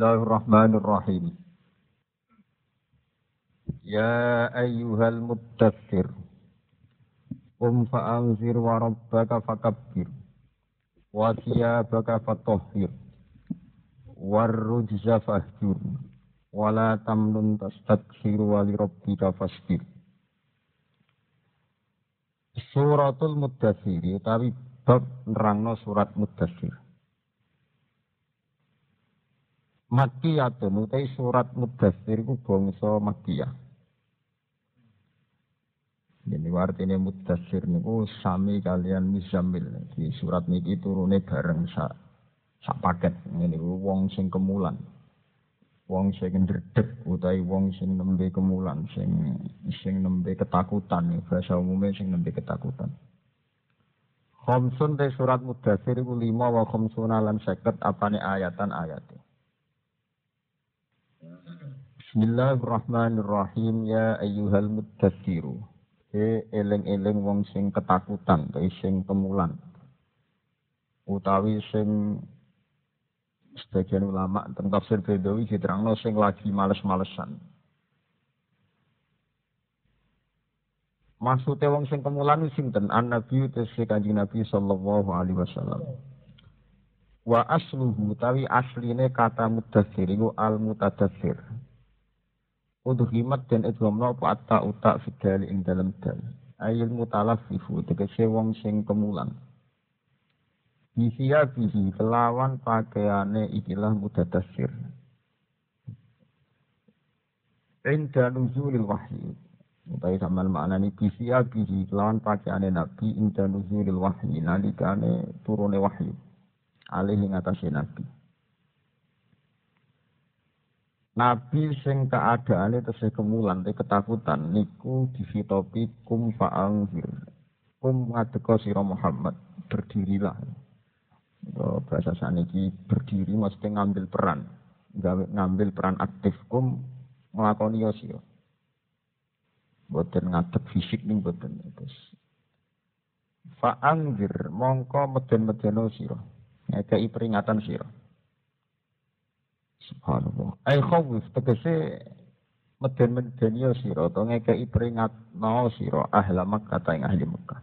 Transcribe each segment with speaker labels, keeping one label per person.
Speaker 1: Bismillahirrahmanirrahim. Ya ayyuhal mudaththir. Qum fa'anzir wa rabbaka fakabbir. Wa thiyabaka fatahhir. Warrujza fahjur. Wa la tamnun tastakthir wa li rabbika fasbir. Suratul Mudaththir utawi bab nerangno surat Mudaththir. Makiyatun utai surat Mudaththir iku bangsa Makiyah. Jadi artinya Mudaththir niku sami kalian Muzammil. Di surat niki turune bareng sak sak paket ngene wong sing kemulan. Wong sing ndredeg utawi wong sing nembe kemulan, sing sing nembe ketakutan, bahasa umumnya sing nembe ketakutan. Khamsun te surat Mudaththir iku lima wa khamsuna lan seket apane ayatan ayate. Bismillahirrahmanirrahim ya ayyuhal muddatsiru. E eling-eling wong sing ketakutan, te sing kemulan. Utawi sing sebagian ulama tentang tafsir Bedawi diterangno sing lagi males-malesan. Maksudnya wong sing kemulan sinten? An Nabi tesih Kanjeng Nabi sallallahu alaihi wasallam. Wa asluhu tawi asline kata mudathir iku al mutadathir. Udhimat dan idghamna apa atta uta fidali ing dalam dal. Ayil mutalafifu tegese wong sing kemulan. Bisiya bihi kelawan pakaiane ikilah mutadathir. Inda nuzulil wahyi. Utai sama maknani bisiya bihi kelawan pakaiane nabi inda nuzulil wahyi nalikane turune wahyu. Alih ing atase nabi. Nabi sing keadaane tesih kemulan te ketakutan niku disitopi kum fa'angfir. Kum ngadeka sira Muhammad, berdirilah. Oh, bahasa saniki berdiri maksudnya ngambil peran. ngambil peran aktif kum nglakoni yo sira. Boten fisik ning boten terus. Fa'angfir mongko meden-medeno sira. Ngekei peringatan sira. Subhanallah. Ai khawif tegese meden-meden ya sira to ngekeki peringatno sira ahli Makkah ta ing ahli Makkah.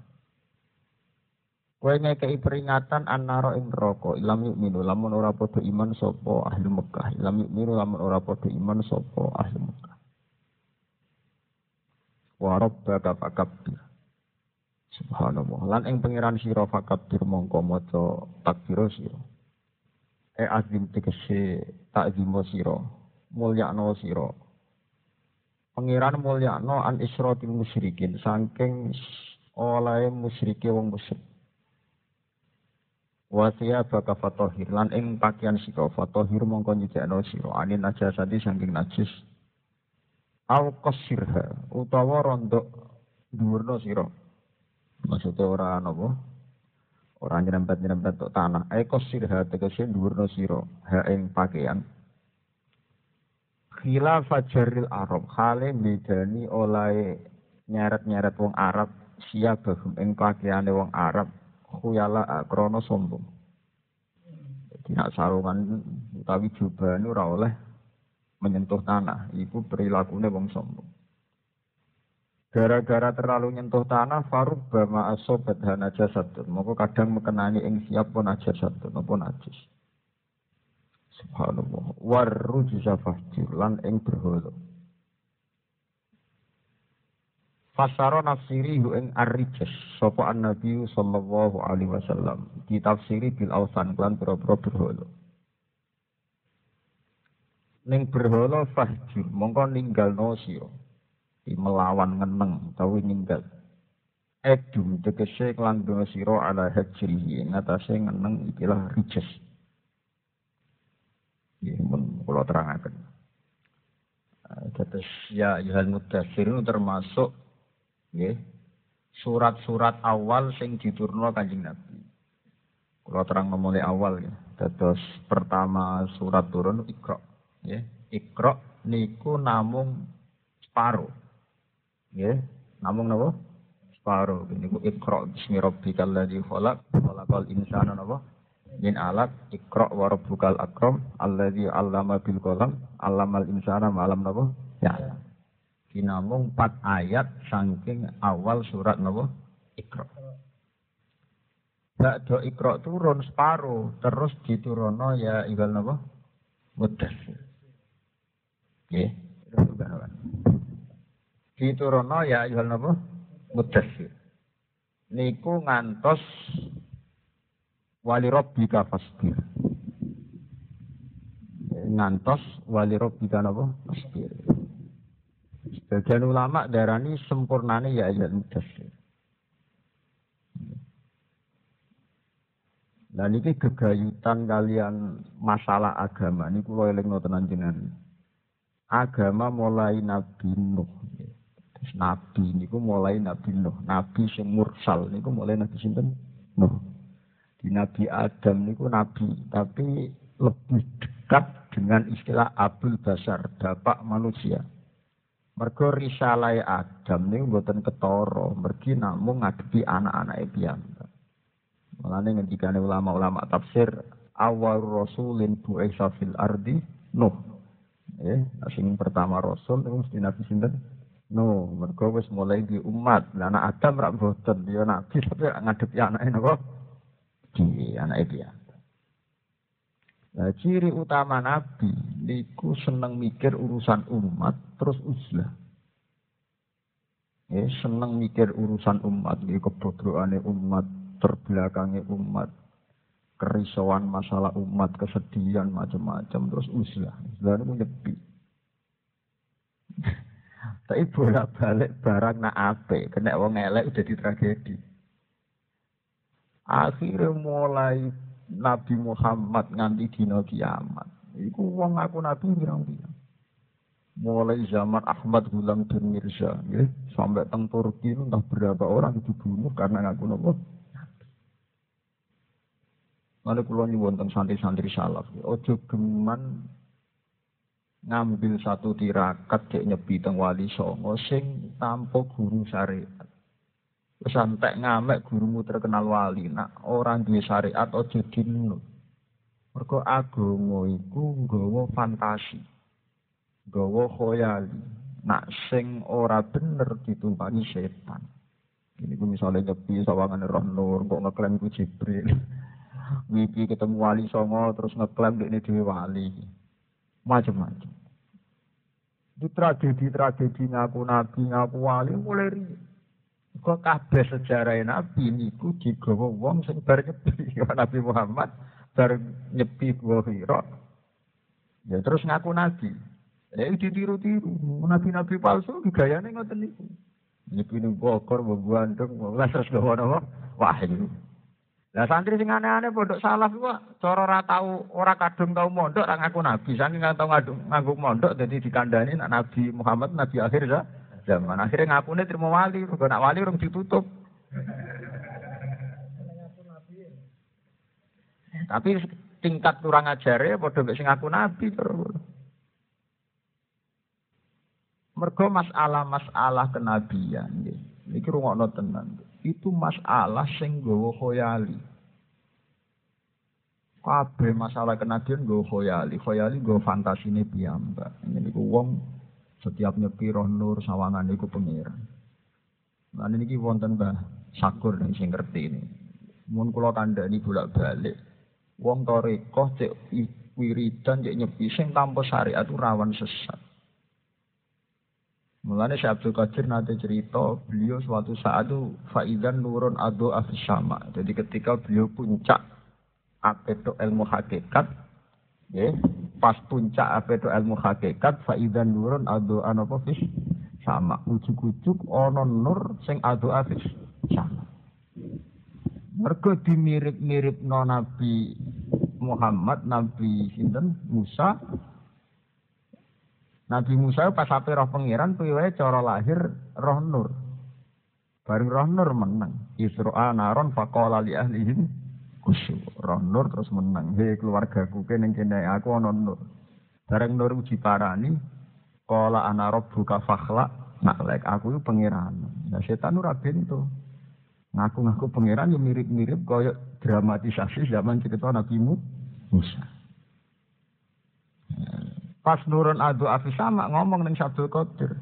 Speaker 1: Kowe ngekeki peringatan annara ing neraka ilam minu lamun ora padha iman sapa ahli Makkah. Ilam minu lamun ora padha iman sapa ahli Makkah. Wa rabbaka fakabbir. Subhanallah. Lan ing pangeran sira fakabbir mongko maca takbir sira. E azim tegese takzimo sira. Mulyakno sira. Pangeran mulyakno an isrotil musyrikin saking oleh musyrike wong musyrik. Wasiya baka fatohir lan ing pakaian sira fatohir mongko nyucikno sira. Anin najasati saking najis. Al qasirha utawa rondok dhuwurna sira maksudnya ora napa Orang nyerempet-nyerempet tok tanah. Eko sirha tegese dhuwurna sira ha ing pakaian. Khila fajaril Arab hale bedani oleh nyeret-nyeret wong Arab siabahum ing pakaiane wong Arab khuyala krana sombong. Nak sarungan utawi jubah ora oleh menyentuh tanah, iku perilakune wong sombong. Gara-gara terlalu nyentuh tanah, farub bama asobat hana jasadun. Maka kadang mekenani ing siap pun ajasatun, pun najis. Subhanallah. Warru fahjur, lan ing berholo. Fasaro nafsiri hu ing arrijas, sopo an nabi sallallahu alaihi wasallam. Ditafsiri bil ausan, klan bro-bro berholo. Ning berholo fahjur, mongko ninggal no siro melawan ngeneng utawi ninggal edu tegese kelanggeng sira ala hajri ngatasé ngeneng ikilah rijes nggih mun kula terangaken Tetes ya Yuhal Mudassir termasuk nggih surat-surat awal sing diturunno Kanjeng Nabi. Kula terang mulai awal ya. Dados pertama surat turun Iqra, nggih. Iqra niku namung separuh Ya, namung napa? Separo. Niku ikra bismi rabbikal ladzi khalaq, khalaqal insana napa? min alat ikra wa rabbukal akram alladzi 'allama bil qalam 'allamal insana ma lam napa? Ya. Dinamung empat ayat saking awal surat napa? Ikra Bakdo ikra turun separuh terus diturono ya igal napa? Mudassir. Nggih diturono ya igal napa mudassir niku ngantos wali rabbika fasbir. Ngantos wali rabbika napa? Fasbir. Sebagian ulama darani sempurnane ya ayat mudassir. Dan ini gegayutan kalian masalah agama. Ini kulo eling tenan jenengan. Agama mulai Nabi Nuh. Terus Nabi niku mulai Nabi Nuh. Nabi sing mursal niku mulai Nabi sinten? Nuh. Di Nabi Adam niku nabi, tapi lebih dekat dengan istilah Abdul Basar, bapak manusia. Mergo risalai Adam niku mboten ketara, mergi namung ngadepi anak-anake piyambak. Mulane ngendikane ulama-ulama tafsir awal rasulin bu'isa fil ardi Nuh. Eh, sing pertama rasul itu mesti nabi sinten? Nuh, mergo wis mulai di umat. Lah anak Adam rak mboten, ya nabi tapi ngadepi anake napa? di anak dia. Nah, ciri utama Nabi niku seneng mikir urusan umat terus uzlah. Ya, seneng mikir urusan umat, ya, kebodohannya umat, terbelakangnya umat, kerisauan masalah umat, kesedihan macam-macam, terus uzlah. Uzlah itu. Tapi bolak-balik barang nak ape, kena wong elek udah di tragedi. Akhirnya mulai Nabi Muhammad nganti dina kiamat. Iku wong aku nabi pirang-pirang. Mulai zaman Ahmad Gulam bin Mirza, ya, sampai teng Turki entah berapa orang dibunuh karena ngaku nopo. Mana kulo nyuwun teng santri-santri salaf, ojo geman ngambil satu tirakat cek nyepi teng wali songo sing tanpa guru syariat. Santek ngamek gurumu terkenal wali. Nak orang duwe syariat aja dinut. Mergo agama iku nggawa fantasi. Nggawa khoyali. Nak sing ora bener ditumpangi setan. Ini ku misalnya nyepi sawangan roh nur, kok ngeklaim ku Jibril. Wipi ketemu wali songo terus ngeklaim ini dewi wali. Macam-macam. Itu tragedi-tragedi ngaku nabi, ngaku wali mulai ri. Kok kabeh sejarah Nabi niku digawa wong sing bar nyepi Nabi Muhammad bar nyepi gua. Ya terus ngaku nabi. Ya ditiru-tiru. Nabi-nabi palsu gayane ngoten niku. Nyepi ning Bogor, Bandung, lah terus gawa napa? Wahyu. Lah santri sing aneh-aneh pondok salaf ku cara ora tau ora kadung tau mondok ora ngaku nabi. Saking nggak tau nganggo mondok dadi dikandani nak Nabi Muhammad nabi akhir ya zaman. Akhirnya ngakune terima wali, mergo nak wali urung ditutup. Tapi tingkat kurang ajar ya mek sing ngaku nabi terus. Mergo masalah-masalah kenabian nggih. Niki rungokno tenan. Itu masalah sing nggawa khoyali. Kabeh masalah kenabian nggawa khoyali, khoyali nggawa fantasine piyambak. Ini niku wong setiap nyepi roh nur sawangan iku pengiran. Lan niki wonten Mbah Sakur ning sing ngerti ini. Mun kula kandhani bolak-balik. Wong tarekah cek wiridan cek nyepi sing tanpa syariat rawan sesat. Mulane Syekh Abdul Qadir nanti cerita beliau suatu saat itu faidan nurun adu afis sama. Jadi ketika beliau puncak apeto ilmu hakikat, ya, pas puncak apa itu ilmu hakikat faidan nurun adu anapa fis sama. Ujuk-ujuk ono nur sing adu afis sama. Mergo dimirip-mirip no Nabi Muhammad Nabi sinten? Musa. Nabi Musa pas ape roh pangeran piye cara lahir roh nur. Bareng roh nur menang Isra naron faqala li ahlihim khusyuk. Nur terus menang. Hei keluargaku kene kene aku ana nur. Bareng nur uji parani kala ana rabbuka fakhla naklek aku itu pangeran. Nah setan ora bento. Ngaku-ngaku pangeran yo mirip-mirip kaya dramatisasi zaman cerita Nabi Musa. Pas nurun adu afisama ngomong ning Sabdul Qadir.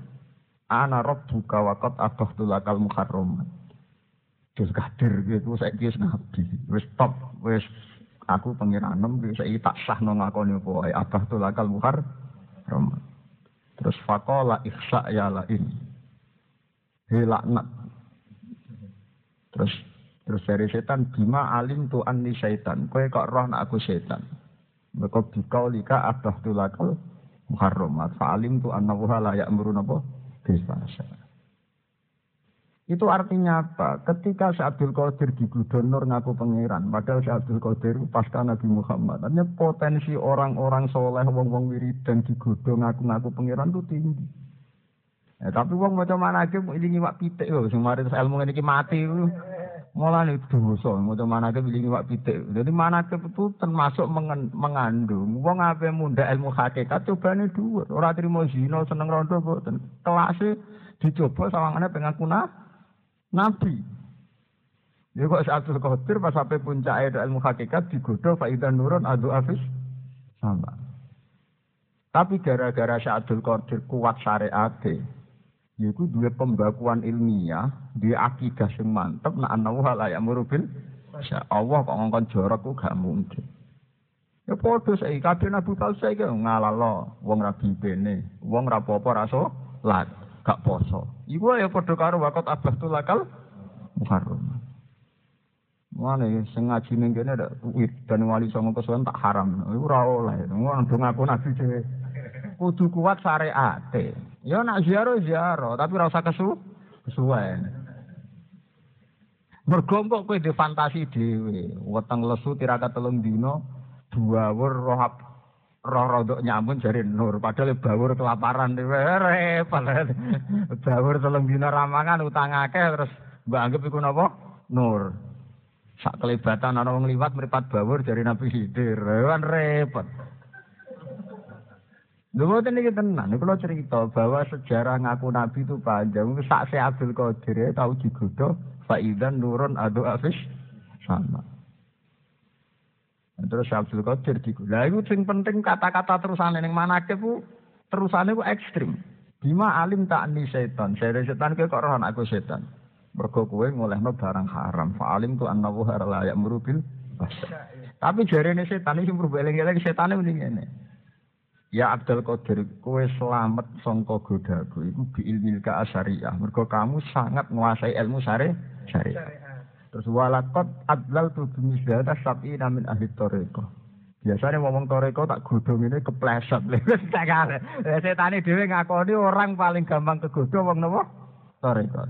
Speaker 1: Ana rabbuka wa qad abahtu lakal muharramat. Terus kadir gitu saya wis nabi. Wis top wis aku pengiranem saiki tak sahno ngakoni apa wae abahtu lakal muharramat. Terus faqala ihsa ya la ini. He laknat. Terus terus dari setan bima alim tu anni syaitan. Kowe kok roh aku setan. Mereka bikau lika abah tulakal muharramat fa'alim tu annahu la ya'muru napa bisfahsya itu artinya apa? Ketika Syekh Qadir di Nur ngaku pangeran, padahal Syekh Qadir pasca Nabi Muhammad. Artinya potensi orang-orang soleh, wong-wong wiridan digodo ngaku-ngaku pangeran itu tinggi. Ya, tapi wong macam mana aja ini nyiwak pitik loh, semarin ilmu ini mati Mulane dosa maca manake bilingi wak pitik. Jadi manake itu termasuk mengandung wong ape munda ilmu hakikat cobane dhuwur. Ora trimo zina seneng rondo. Kelase dicoba sawangane pengakuna nabi. Ya kok Abdul Qadir pas sampai puncak ilmu hakikat digodho faidan nurun adu afis sama. Tapi gara-gara Abdul Qadir kuat syariat yaiku dua pembakuan ilmiah, di akidah sing mantep nak anahu la ya murubil Allah kok ngongkon jorok ku gak mungkin. Ya padha saiki kabeh Nabi Musa iki ngalalo wong ra bibene, wong ra apa-apa ra lat, gak poso. Iku ya padha karo wakot abah tulakal muharram. Mana sing ngaji ning kene ada wit dan wali songo kesuwen tak haram. Iku ora oleh. Ngono ngaku nabi dhewe. Kudu kuat syariate. Ya nak ziarah ziarah, tapi rasa kesu kesuwen. Mergo kok kowe fantasi dhewe, weteng lesu tirakat telung dino, bawur roh roh rodok nyambun jari nur, padahal bawur kelaparan repot. Bawur telung dino ramangan utang akeh terus mbak anggap iku napa? Nur. Sak kelibatan ana wong liwat mripat bawur jari Nabi Khidir. Repot. Lho mboten niki tenan, kula cerita bahwa sejarah ngaku nabi itu panjang. Sak se Abdul Qadir ya tahu digodho faidan nurun adu afis sama. Terus Abdul Qadir digodho. Lah iku sing penting kata-kata terusane ning manake ku terusane ku ekstrim. Bima alim tak ni setan. Saya setan kok roh aku setan. Mergo kowe ngolehno barang haram. Fa alim tu annahu la ya'muru bil Tapi jarene setan iki merubah eling-eling setane mending ngene. Ya Abdul Qadir, kowe selamat songko godaku iku bi ilmil ka asyariah. Mergo kamu sangat menguasai ilmu syari syariah. Terus walakot adlal tu bimisdata sapi namin ahli toreko. Biasanya ngomong toreko tak godong ini kepleset. Setane dhewe ngakoni orang paling gampang kegodo wong napa? Toreko.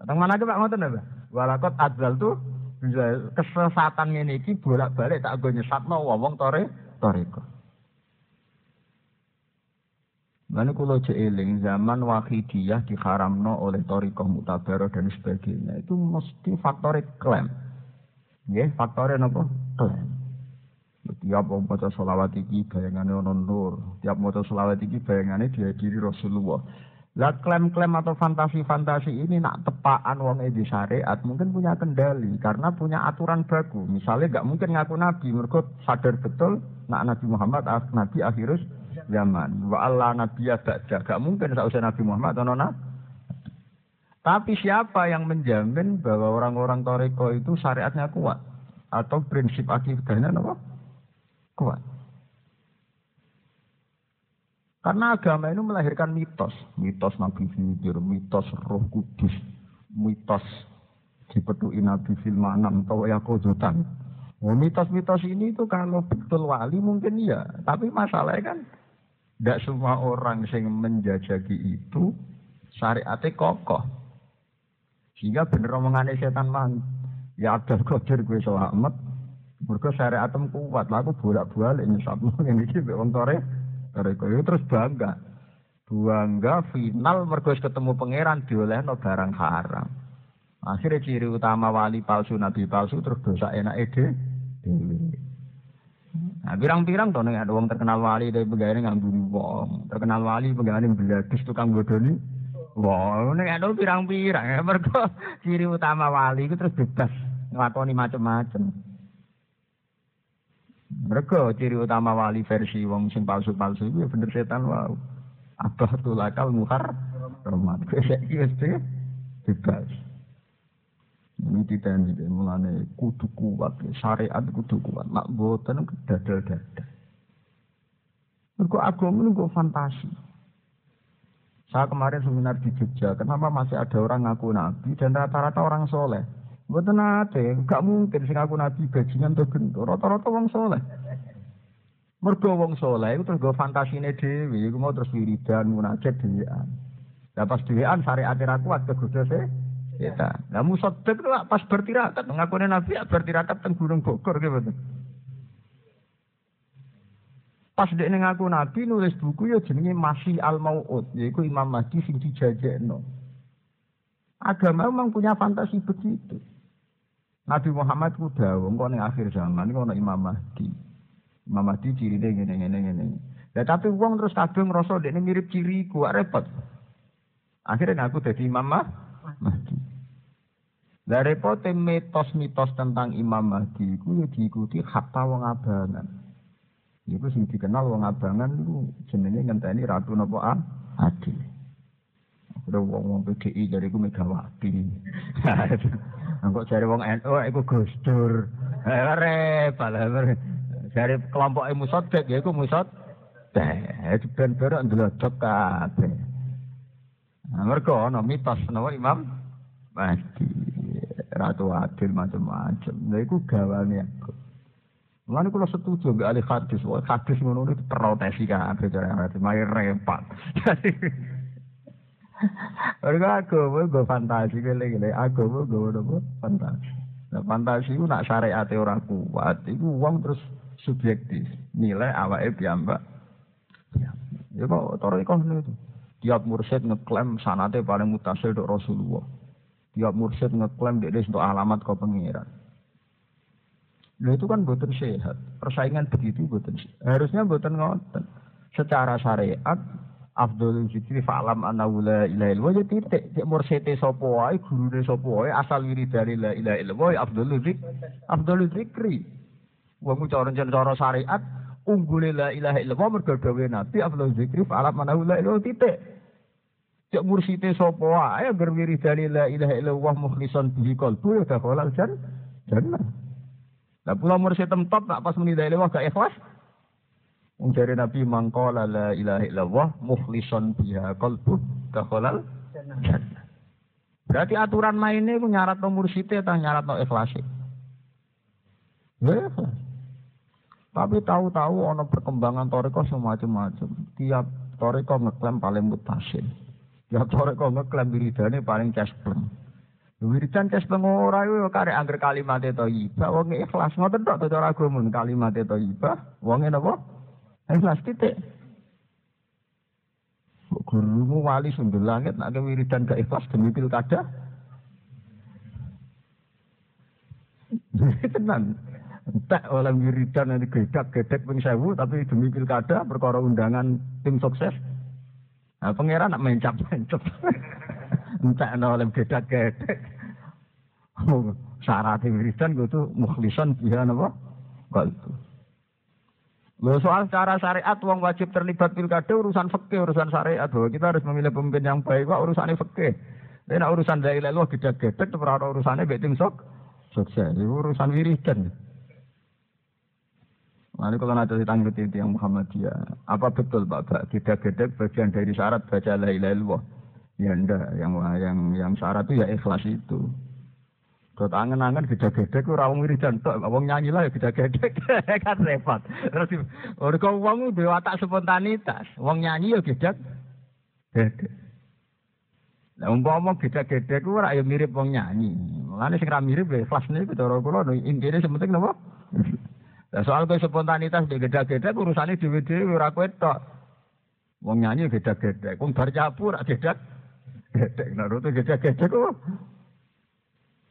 Speaker 1: Teng mana Pak ngoten apa? Walakot adlal tu kesesatan ngene iki bolak-balik tak go nyesatno wong tore toreko. Lalu kalau jeeling zaman wahidiyah diharamno oleh torikoh mutabaro dan sebagainya itu mesti faktor klaim. Ya, faktornya apa? Klaim. Tiap mau baca sholawat iki bayangannya ono nur. Tiap mau baca sholawat iki bayangannya dia diri Rasulullah. Lah klaim-klaim atau fantasi-fantasi ini nak tepaan wong di syariat mungkin punya kendali karena punya aturan baku. Misalnya gak mungkin ngaku nabi, mereka sadar betul nak Nabi Muhammad nabi akhirus zaman. Wa Allah Nabi ba'da. Gak mungkin seusai Nabi Muhammad atau nona. Tapi siapa yang menjamin bahwa orang-orang Toreko itu syariatnya kuat? Atau prinsip akidahnya apa? Kuat. Karena agama ini melahirkan mitos. Mitos Nabi Khidir, mitos roh kudus, mitos dipetui Nabi Filmanam, atau Yakodotan. Oh, mitos-mitos ini itu kalau betul wali mungkin iya. Tapi masalahnya kan tidak semua orang yang menjajaki itu syariatnya kokoh. Sehingga bener omongannya setan man. Ya ada kodir gue selamat. Mereka syariatem kuat. Lah aku bolak-balik ini iki wong tore. Tore terus bangga. Bangga final mergo ketemu pangeran diolehno barang haram. Akhirnya ciri utama wali palsu, nabi palsu terus dosa enak ide. Nah, pirang-pirang to nek ada wong terkenal wali dari pegawai ngambuni wong, terkenal wali pegawai beladis tukang bodoni. Wah, nek ada pirang-pirang ya mergo ciri utama wali itu terus bebas nglakoni macam-macam. Mereka ciri utama wali versi wong sing palsu-palsu itu ya bener setan wow. Abah tulakal muhar rahmat. Saiki wis bebas. Ini diteni mulane kudu kuat, syariat kudu kuat. Nak boten dadal-dadal. Mergo agama niku fantasi. Saya kemarin seminar di Jogja, kenapa masih ada orang ngaku nabi dan rata-rata orang soleh? Buat nate, gak mungkin sing ngaku nabi bajingan tuh bentuk. Rata-rata orang soleh. Mergo wong soleh itu terus gue fantasine dewi, gue mau terus wiridan, munajat dhewean. Lah pas dhewean syariat ra kuat kegoda se kita. Lah musaddiq itu pas bertirakat ngakune nabi bertirakat teng Gunung Bogor gitu. Pas dia ngaku nabi nulis buku ya jenenge Masih Al Mau'ud, yaitu Imam Mahdi sing dijajekno. Agama memang punya fantasi begitu. Nabi Muhammad ku dawuh engko ning akhir zaman iku ana Imam Mahdi. Imam Mahdi cirine ngene ngene ngene. Ya tapi wong terus kadung ngrasa dekne mirip ciriku, repot. Akhirnya ngaku jadi Imam Mahdi. Lah repot mitos-mitos tentang Imam Mahdi ku ya diikuti hatta wong abangan. Iku sing dikenal wong abangan iku jenenge ngenteni ratu napa adil. Ada wong wong PDI dari ku Megawati. Engkok cari wong NU iku Gus Dur. Eh, repot lah. Dari kelompok musodek ya iku musod. Teh, ben berok ndlojok kabeh. Nah, mergo ana mitos napa Imam Mahdi. Ratu Adil macam-macam. Lha iku gawane aku. Mulane kula setuju mbek ahli hadis, wah hadis ngono itu protesi kabeh cara hadis, malah repot. Mereka agama gue fantasi gile-gile, agama gue udah fantasi. Nah, fantasi itu nak syariat ora kuat, itu uang terus subjektif. Nilai awake piyambak. Ya kok toriko itu. Tiap mursyid ngeklaim sanate paling mutasil untuk Rasulullah. Tiap mursyid ngeklaim dia untuk alamat kau pengiran. Nah itu kan buatan sehat. Persaingan begitu buatan sehat. Harusnya buatan ngoten. Secara syariat, Abdul Zikri fa'lam anna la ilaha illallah ya titik. Cek mursete sapa wae, gurune sapa wae asal dari la illallah ya Abdul Zikri. Abdul Zikri. Wong cara cara syariat unggule la ilaha illallah mergo Nabi Abdul Zikri fa'lam anna la ilaha titik. Cek mursite sapa wae agar dari la ilaha illallah mukhlishan bihi qalbu ya dakhala jannah. Lah pula mursyid tempat nak pas muni la ilaha gak ikhlas. Wong jare Nabi mangqala la ilaha illallah mukhlishan biha qalbu dakhalal jannah. Berarti aturan mainnya ku nyarat no mursyidnya atau nyarat no ikhlas. Ya. Tapi tahu-tahu ono perkembangan toriko semacam-macam. Tiap toriko ngeklaim paling mutasin. Tiap toriko ngeklaim wiridane paling cespleng. Wiridan kes pengora itu karek angger kalimat iba, wong ikhlas ngoten tok cara agama kalimat iba, wong napa? Ikhlas titik. Gurumu wali sundul langit nak wiridan gak ikhlas demi pilkada. Tenan. Tak oleh wiridan nanti gedak gedek ping sewu tapi demi pilkada perkara undangan tim sukses. Nah, pangeran nak mencap mencap. Entah oleh gedak gedek. Syarat wiridan itu mukhlisan biha napa? itu. Lo soal cara syariat wong wajib terlibat pilkada urusan fikih urusan syariat bahwa kita harus memilih pemimpin yang baik kok urusannya fikih. Tapi urusan dari gede-gede itu ora urusannya baik tim sok sukses. Urusan wiridan. Lalu kalau nanti ditanggapi yang Muhammadiyah, apa betul Pak? Tidak gede bagian dari syarat baca la ilaha illallah. Ya enggak, yang yang yang syarat itu ya ikhlas itu. Dot angen-angen gede-gede ora wong wiridan tok, wong nyanyi lah ya gede-gede kan repot. Terus ora kok wong duwe watak spontanitas, wong nyanyi ya gede. Gede. Lah umpama gede-gede ku ora ya mirip wong nyanyi. Mulane sing ra mirip ya kelas niku cara kula intine sementing napa? Lah soal kowe spontanitas gede-gede urusane dhewe-dhewe ora kowe tok. Wong nyanyi gede-gede, wong bar cabur gede. Gede, nah rute gede-gede ku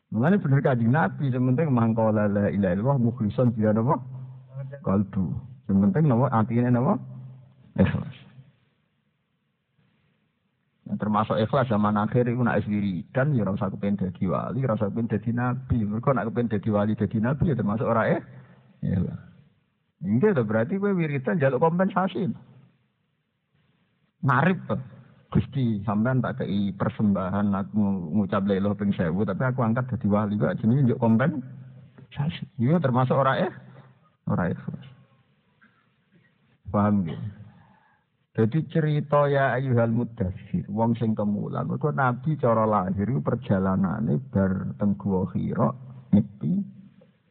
Speaker 1: Mengenai benar kaji Nabi, sementing mangkola la ilaha illallah mukhlison dia napa? Kalbu. Sementing napa artinya napa? Ikhlas. Nah, termasuk ikhlas zaman akhir itu nak sendiri dan ya rasa kepen dadi wali, rasa kepen dadi nabi. Mereka nak kepen dadi wali dadi nabi ya termasuk orang eh. Ya. Enggak tuh berarti gue wiridan jaluk kompensasi. Narip tuh. Gusti sampean tak kei persembahan aku ngucap lelo ping sewu tapi aku angkat jadi wali kok jenenge njuk kompensasi. Iya termasuk ora eh ora ikhlas. Paham ya? Jadi cerita ya ayuhal mudassir, wong sing kemulan, mergo nabi cara lahir perjalanane bar teng nyepi,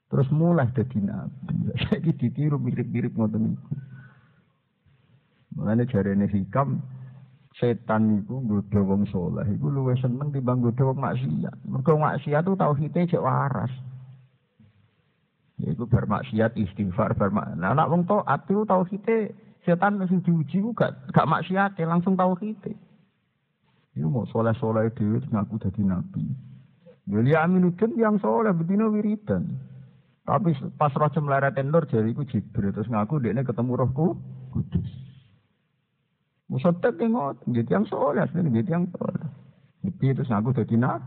Speaker 1: terus mulai dadi nabi. Saiki ditiru mirip-mirip ngoten niku. Mulane jarene hikam setan itu nggodha wong saleh iku luwih seneng timbang nggodha wong maksiat. Mergo maksiat itu tauhide cek waras. Yaiku bermaksiat istighfar bermak. Nah, anak wong taat itu tauhide setan mesti diuji ku gak gak maksiat langsung tauhide. Iku mau soleh-soleh dhewe ngaku dadi nabi. Jadi Aminuddin yang soleh betina wiridan. Tapi pas roh cemleret nur jadi iku Jibril terus ngaku dia ketemu rohku kudus. Musotek tengok, jadi yang soleh, jadi yang soleh. Jadi itu aku jadi nak.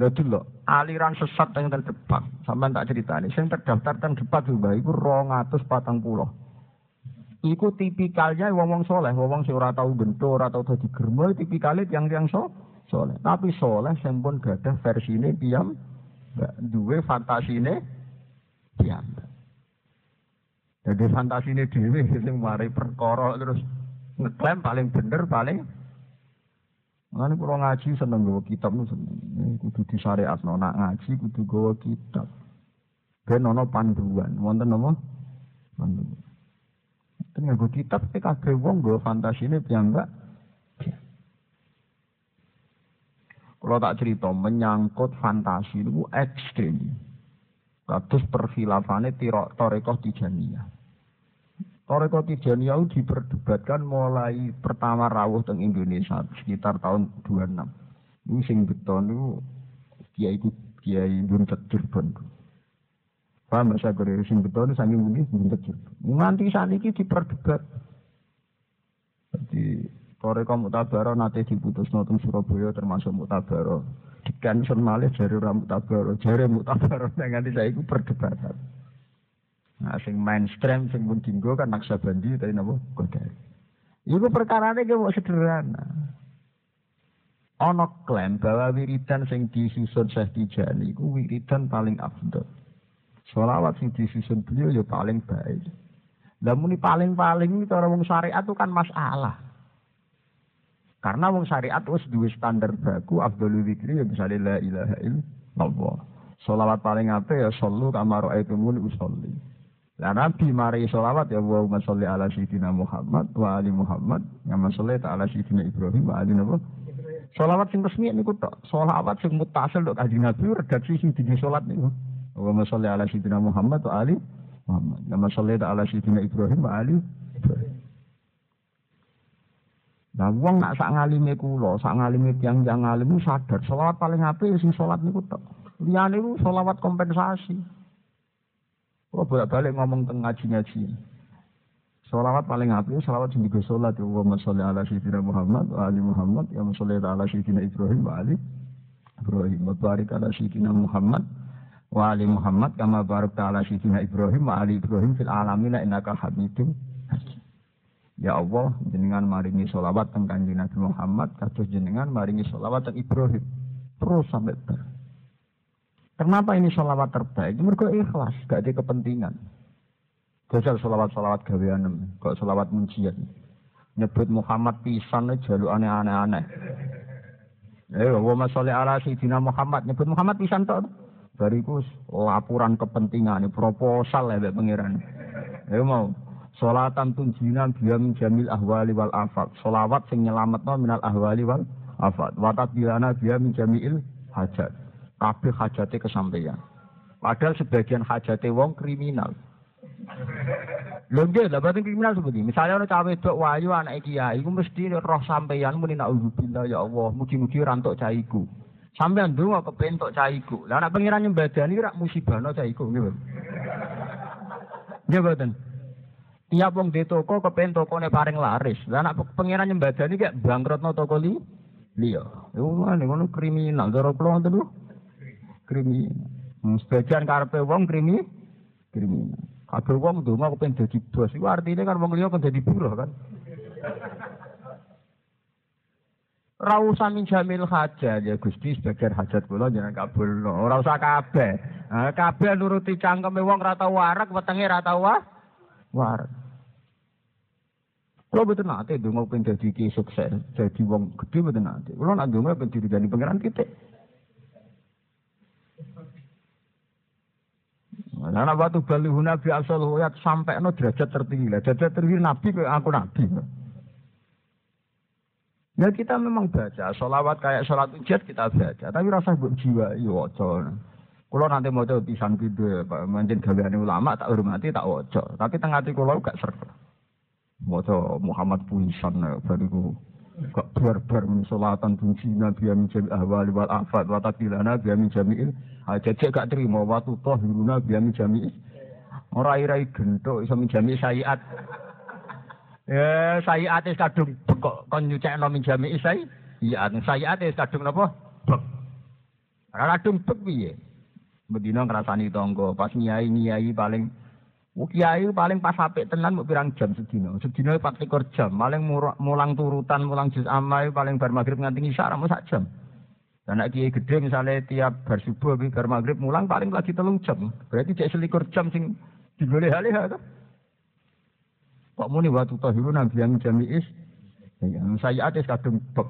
Speaker 1: Lalu lo, aliran sesat yang terdepak, sama tak cerita ini, yang terdaftar terdepak juga, itu rong atus patang pulau. Iku tipikalnya wong wong soleh, wong wong ora tau bentur atau tadi germo, tipikalnya yang yang so, soleh. Tapi soleh yang pun gak ada versi ini diam, dua fantasi ini diam. Jadi fantasi ini dewi, sing mari perkara terus ngeklaim paling bener paling Mana kalau ngaji seneng gue kitab nu seneng. Kudu di syariat nak ngaji kudu gue kitab. Ben nono panduan, wonten nopo panduan. Ten gue kitab tapi kabeh wong ini piyambak. Kalau tak cerita menyangkut fantasi itu ekstrim. Kados perfilafane Torekoh Tijaniyah. Torekoh Tijaniyah itu diperdebatkan mulai pertama rawuh teng Indonesia sekitar tahun 26. Ini sing beton itu kiai kiai buntet Cirebon. Paham saya kira sing beton saking bunyi buntet Cirebon. Nganti saat ini diperdebat. Jadi Torekoh Mutabaro nanti diputus nonton Surabaya termasuk Mutabaro dikansen malih jari ora mutabaro, jari mutabaro nganti saiki perdebatan. Nah, sing mainstream sing pun dinggo kan Naksabandi tadi napa Kodari. Iku perkarane ki sederhana. Ana klaim bahwa wiridan sing disusun Syekh Tijani iku wiridan paling afdol. Sholawat sing disusun beliau ya paling baik. Lah muni paling-paling itu orang syariat itu kan masalah. Karena wong syariat wis duwe standar baku afdhalu dzikri ya bisa la ilaha illallah. Salawat paling apik ya sallu kama raaitumuni usolli. Lah Nabi mari salawat ya wa sholli ala sayyidina Muhammad wa ali Muhammad kama sholli ala sayyidina Ibrahim wa ali Nabi. Salawat sing resmi niku tok. Salawat sing mutasil tok kanjeng Nabi redaksi sing dini salat niku. Wa sholli ala sayyidina Muhammad wa ali Muhammad kama sholli ala sayyidina Ibrahim wa ali Ibrahim. Nah, wong nak sak ngalime kula, sak ngalime tiang-tiang ngalim sadar selawat paling apik sing salat niku tok. Liyane niku selawat kompensasi. Kula bolak-balik ngomong teng ngaji-ngaji. Selawat paling apik selawat sing digo salat ya Allahumma sholli ala sayyidina Muhammad wa ali Muhammad ya sholli ala sayyidina Ibrahim wa ali Ibrahim wa barik ala sayyidina Muhammad wa ali Muhammad kama barakta ala sayyidina Ibrahim wa ali Ibrahim fil alamin innaka Hamidum Ya Allah, jenengan maringi sholawat teng kanjeng Nabi Muhammad, kados jenengan maringi sholawat teng Ibrahim. Terus sampai ter. Kenapa ini sholawat terbaik? Mereka ikhlas, gak ada kepentingan. Gajal sholawat-sholawat gawean, kok sholawat muncian. Nyebut Muhammad pisan jaluk aneh-aneh. Eh, wa sholli ala sayyidina Muhammad, nyebut Muhammad pisan tok. Bariku laporan kepentingan, proposal ya pengiran. Eh mau Salatan tunjina biya min jamil ahwali wal afat. Solawat sing nyelametno minal ahwali wal afat. Watat bilana biya min jamil hajat. Kabeh hajate kesampaian. Padahal sebagian hajate wong kriminal. Lho nggih, kriminal seperti misalnya ana cawe dok wayu anak kiai iku mesti roh sampeyan muni naudzubillah ya Allah, mugi-mugi rantuk caiku. Sampeyan ndonga kepentok caiku. Lah anak pengiran nyembadani rak musibahno caiku nggih. Nggih mboten. Tiap wong di toko kepen tokone paring laris. Lah anak pangeran nyembadani kayak bangkrutno toko li liya. Iku ngene ngono kriminal. Cara kula ngoten lho. Kriminal. Hmm, sebagian karepe wong krimi kriminal. Kabeh wong ndonga kepen dadi bos, iku artine kan wong liya kan dadi buruh kan. Ora usah min jamil hajat ya Gusti sebagian hajat kula jangan kabulno. Ora usah kabeh. Kabeh nuruti cangkeme wong ora tau warak, wetenge ora tau warak. Kalau betul nanti dongo pengen jadi ki sukses, jadi wong gede betul nanti. Kalau nak dongo pengen jadi pangeran kita. Nah, waktu bali nabi asal huyat sampai no derajat tertinggi lah. Derajat tertinggi nabi aku nabi. Ya kita memang baca, sholawat kayak sholat ujat kita baca, tapi rasa buat jiwa, iya waca. Kalau nanti mau coba pisang video, manjen gaweane ulama tak hormati tak waca. Tapi tengah hati kalau gak ser. Mau Muhammad Puisan bariku gak barbar min sholatan fungsina biya min jami ahwali wal afat wa takilana biya min jami'il ajajak gak terima watu tohiruna biya min jami'il Orang-orang gentuk iso min jami'il sayiat Ya, saya atis kadung kok kon nyucekno min jami isai. Iya, saya atis kadung napa? Bek. Kadung bek piye? Bedina ngrasani tangga, pas nyai-nyai paling kiai paling pas apik tenan mau pirang jam sedina. Sedina 24 jam, paling mulang turutan, mulang juz amai paling bar magrib nganti isya ramu sak jam. Dan nek kiai gede misalnya tiap bar subuh bar magrib mulang paling lagi telung jam. Berarti cek selikur jam sing digoleh halih to. Kok muni waktu tahiru nabi yang jami'is. Yang saya ada kadung bek.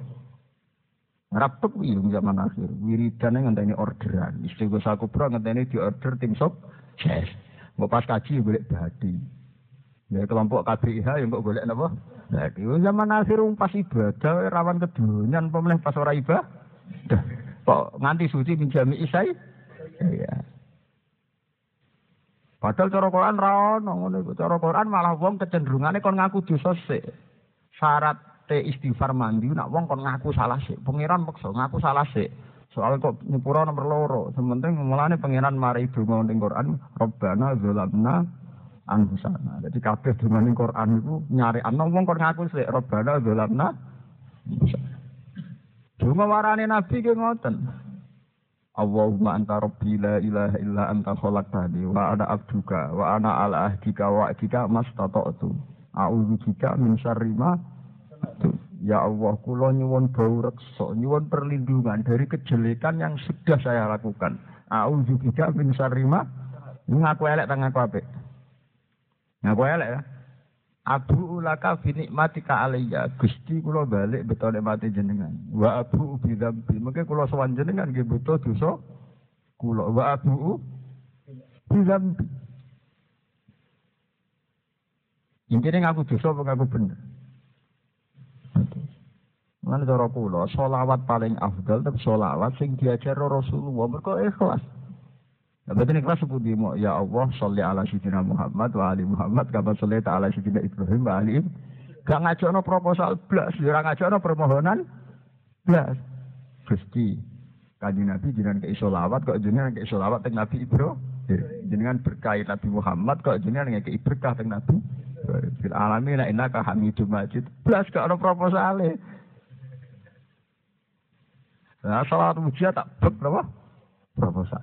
Speaker 1: Rapek wilung zaman akhir. Wiridan yang ngenteni orderan. Istighosah kubra ngenteni di order tim sok. Mau pas kaji boleh badi. Ya kelompok KBIH yang kok boleh apa? Badi. Zaman akhir pas ibadah rawan kedunian pemenang pas ora ibadah. Kok nganti suci minjami isai? Iya. Padahal cara Quran ra ono. Cara Quran malah wong kecenderungane kon ngaku dosa sik. Syarat te istighfar mandi nak wong kon ngaku salah sik. Pangeran peksa ngaku salah sik. Soal kok nyepura nomor loro. Sementing mulane pangeran mari donga ning Quran, Rabbana zalamna anfusana. Jadi kabeh donga ning Quran iku nyari ana wong kon ngaku sik Rabbana zalamna. Donga warane nabi ki ngoten. Allahumma anta rabbi la ilaha illa anta khalaqtani wa ana abduka wa ana ala ahdika wa ahdika mastata'tu. A'udzu bika min syarri Ya Allah, kula nyuwun bau reksa, nyuwun perlindungan dari kejelekan yang sudah saya lakukan. A'udzu bika min syarri ma ngaku elek tangan ngaku apik. Ngaku elek ya. Abu ulaka binikmatika alayya. Gusti kula balik betul nikmati jenengan. Wa abu bidambi. Mungkin kula sowan jenengan nggih betul dosa kula. Wa abu bidambi. Intinya ngaku dosa apa ngaku bener? Mana cara kula, solawat paling afdal tapi solawat sing diajar Rasulullah mereka ikhlas. Ya betul ikhlas seperti mau ya Allah sholli ala sayyidina Muhammad wa ali Muhammad kama sholli ala sayyidina Ibrahim wa ali Gak ngajono proposal blas, ora ngajono permohonan blas. Gusti, kanjeng Nabi jenengan ke isolawat kok jenengan ke isolawat teng Nabi Ibrahim. Jenengan berkait Nabi Muhammad kok jenengan ke berkah teng Nabi. Fil alamin innaka Hamidum Majid. Blas gak ono proposale. Nah, salat mujiat tak bek apa? Proposal.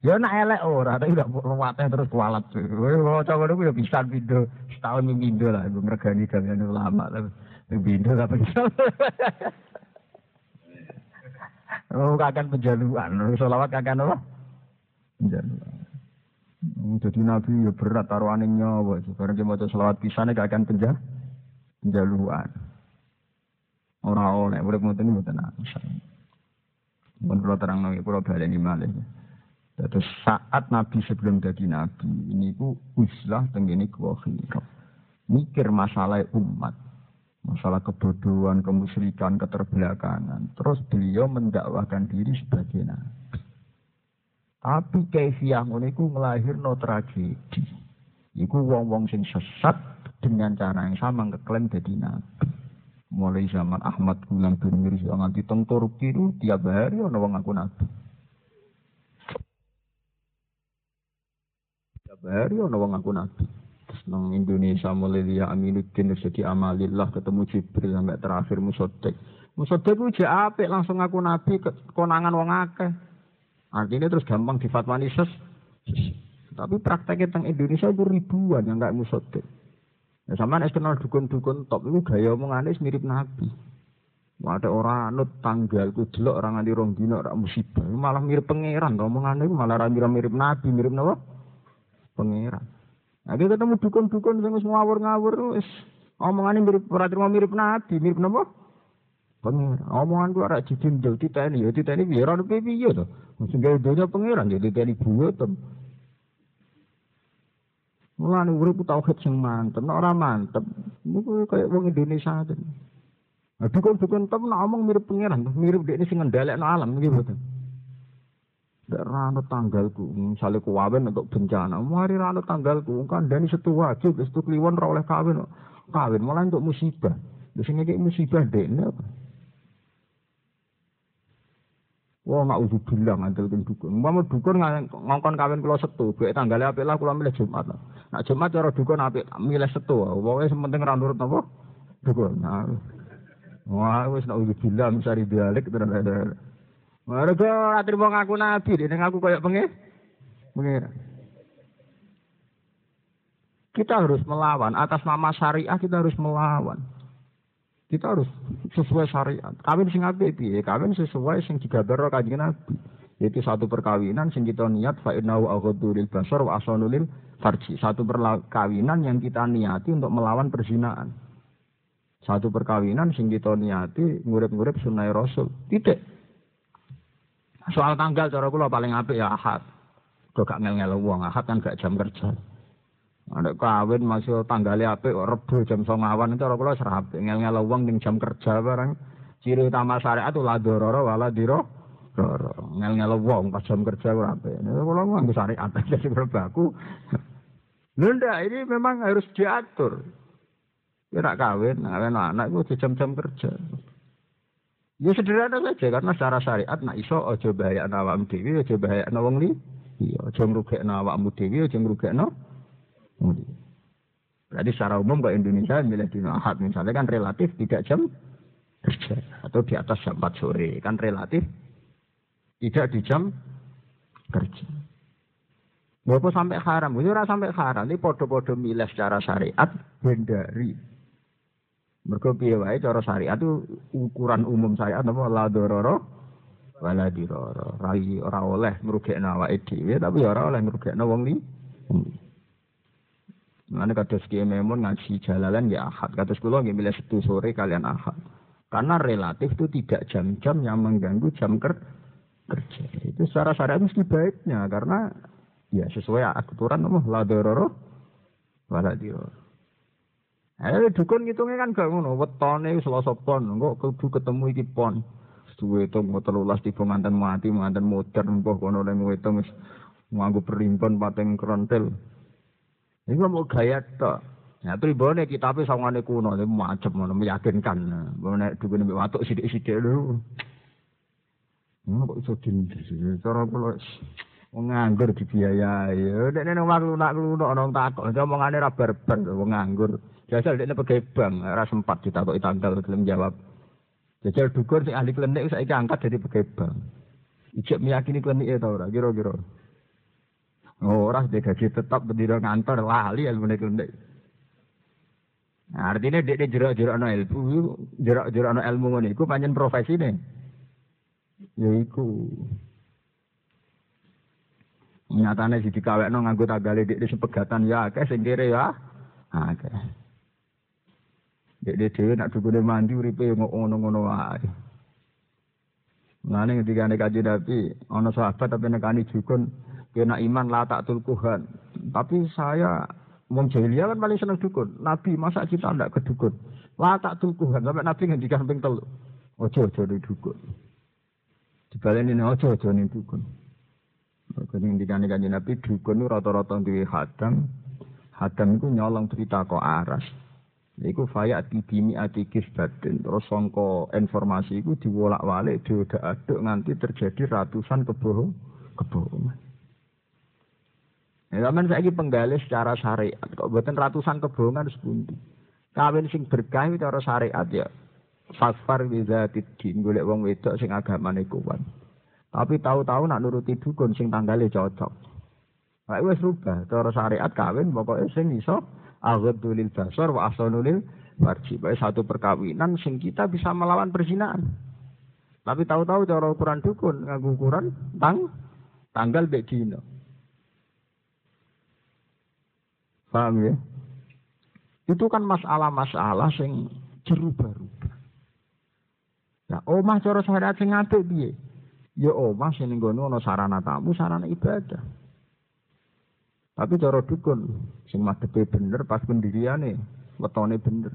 Speaker 1: Ya nak elek ora, tapi udah mewateh terus kualat. Kalau coba dulu ya bisa video setahun minggu lah, gue ngergani kalian ulama lah. Bindo gak bisa. Oh, akan penjaluan. Solawat akan apa? Penjaluan. Hmm, jadi Nabi ya berat taruhan nyawa. Sekarang dia mau selawat pisannya gak akan penjal penjaluan. Orang oleh, mau ini mau tenang. Pun kalau terang lagi, kalau balik di malah. Terus saat Nabi sebelum jadi Nabi, ini ku uslah tenggini kuwakhirah. Mikir masalah umat. Masalah kebodohan, kemusyrikan, keterbelakangan. Terus beliau mendakwahkan diri sebagai Nabi. Tapi kaifiah ngono iku no tragedi. Iku wong-wong sing sesat dengan cara yang sama ngeklaim jadi Nabi. Mulai zaman Ahmad Gulam bin Mirza nganti teng Turki tiap hari ana wong aku Nabi. Hari ono wong aku nabi. Terus nang Indonesia mulai dia Aminuddin jadi amalillah ketemu Jibril sampai terakhir Musodek. Musodek itu apik langsung aku nabi konangan wong akeh. Artinya terus gampang difatwani ses Tapi prakteknya tentang Indonesia itu ribuan yang nggak musotik. Ya sama es kenal dukun-dukun top itu gaya omongannya mirip Nabi. Ada orang anut tanggal ku delok orang nganti rong dino ora musibah. Malah mirip pangeran omongannya malah mirip mirip Nabi, mirip napa? Pangeran. Nah, ketemu dukun-dukun sing wis ngawur-ngawur wis omongane mirip ora mirip Nabi, mirip napa? Pangeran. Omongan ku ora dijinjel titeni, ya titeni piye ora piye to. Sing gawe donya pangeran ya titeni buyoten. Mulane urip tauhid sing mantep, nek ora mantep niku kaya wong Indonesia ten. Nah, dukun-dukun tem ngomong mirip pangeran, mirip dekne sing ngendhalekno alam nggih mboten. Nek rano tanggalku, misalnya kuwawen untuk bencana, mari rano tanggalku, kan dani setu wajib, setu kliwon ora oleh kawin, kawin malah untuk musibah. Lha sing iki musibah dekne apa? Wah, nak ujuk bilang ngandel dukun. Mau dukun ngongkon kawin kula setu, buat tanggalnya apik lah kula milih Jumat. Nak Jumat cara dukun apik milih setu. Pokoke sementing ra nurut napa? Dukun. Nah. Wah, wis nak ujuk bilang cari dialek terus. Mereka ora trimo ngaku nabi, nek ngaku koyo pengen. Pengen. Kita harus melawan atas nama syariah kita harus melawan. Kita harus sesuai syariat. Kawin sing apik piye? Kawin sesuai sing digambar Kanjeng Nabi. Yaitu satu perkawinan sing kita niat fa innahu aghaddu basar wa asanu lil farji. Satu perkawinan yang kita niati untuk melawan perzinaan. Satu perkawinan sing kita niati ngurip-ngurip sunnah Rasul. Titik. Soal tanggal cara kula paling apik ya Ahad. Kok gak ngel-ngel wong Ahad kan gak jam kerja. Ada kawin masih tanggalnya apa? Rebu jam songawan itu orang kula serap. Ngel-ngel uang ning jam kerja barang. Ciri utama syariat itu ladororo wala diro. Ngel-ngel uang pas jam kerja ora apa. Ini kula nganggo syariat jadi berbaku. Nunda ini memang harus diatur. Ya nak kawin, kawin anak itu jam-jam kerja. Ya sederhana saja karena secara syariat nak iso aja bahaya awakmu dhewe, aja bahaya wong li. Iya, aja ngrugekno awakmu dhewe, aja Berarti secara umum ke Indonesia milih di ahad misalnya kan relatif tidak jam kerja atau di atas jam 4 sore kan relatif tidak di jam kerja. Bapak sampai haram, ini orang sampai haram, ini podo-podo milih secara syariat bendari. Mereka piye wae cara syariat itu ukuran umum syariat apa la dororo wala diroro. Rai ora oleh ngrugekno awake dhewe tapi ora oleh ngrugekno wong li. Mana kados Kiai Memun ngaji jalalan ya ahad. Kados kula nggih milih setu sore kalian ahad. Karena relatif itu tidak jam-jam yang mengganggu jam ker kerja. Itu secara syariat mesti baiknya karena ya sesuai aturan nomor la dororo. Eh dukun ngitungnya kan gak ngono, wetone Selasa pon, kok kudu ketemu iki pon. Suwe to mau telulas tiba mantan mati, mantan modern kok kono nang wetung wis nganggo perimpon pateng krontel. Ini mau gaya tok. Ya pribone kitabe sawangane kuno macam ngono meyakinkan. Nek dukune mbek watuk sithik-sithik lho. Ngono kok iso dindis. Cara kula wong nganggur dibiayai. Nek nang omah lunak lunak ana takok, omongane ra barbar wong nganggur. Jajal dekne pegawai bank, ora sempat ditakoki tanggal gelem jawab. Jajal dukur sing ahli klinik saiki angkat jadi pegawai bank. Ijek meyakini klinik e ta ora kira-kira. Oh, ora dia gaji tetap berdiri ngantor lali ilmu nek Nah, artinya dia dia jerak-jerak no ilmu, jerak-jerak no ilmu ngono iku profesi nih. Ya iku. Nyatane si dikawekno nganggo tagale dik sepegatan ya akeh sing kere ya. Akeh. Dek dek dhewe nak dukune mandi uripe ngono-ngono wae. Ngene ketika nek kaji Nabi ana sahabat tapi nekani dukun kena iman lah tak tulkuhan. Tapi saya wong jahiliyah kan paling seneng dukun. Nabi masa kita ndak ke dukun. Lah tak tulkuhan sampai Nabi ngendikan ping telu. Ojo ojo di dukun. Dibaleni ini ojo ojo ning dukun. Mergo ngendikan kanjeng Nabi dukun rata-rata duwe hadang. Hadang itu nyolong cerita kok aras. Iku fayat bimi ati kisbatin. Terus songko informasi itu diwolak-walik, diodak-aduk nganti terjadi ratusan kebohong, kebohongan. Ya, zaman saya ini penggali secara syariat. Kok buatan ratusan kebohongan sepundi. Kawin sing berkah itu cara syariat ya. Fasfar bisa tidin. Golek wong wedok sing agamane kuat. Tapi tahu-tahu nak nuruti dukun sing tanggalnya cocok. Pak wis rubah cara syariat kawin pokoknya sing iso aghaddu lil basar wa ahsanu lil farji. Satu perkawinan sing kita bisa melawan perzinahan. Tapi tahu-tahu cara ukuran dukun nganggo ukuran tang tanggal mbek dina. Paham ya? Itu kan masalah-masalah sing berubah-ubah. Nah, omah cara syariat sing apik piye? Ya omah sing ning ana sarana tamu, sarana ibadah. Tapi cara dukun sing madhepe bener pas pendiriane, wetone bener.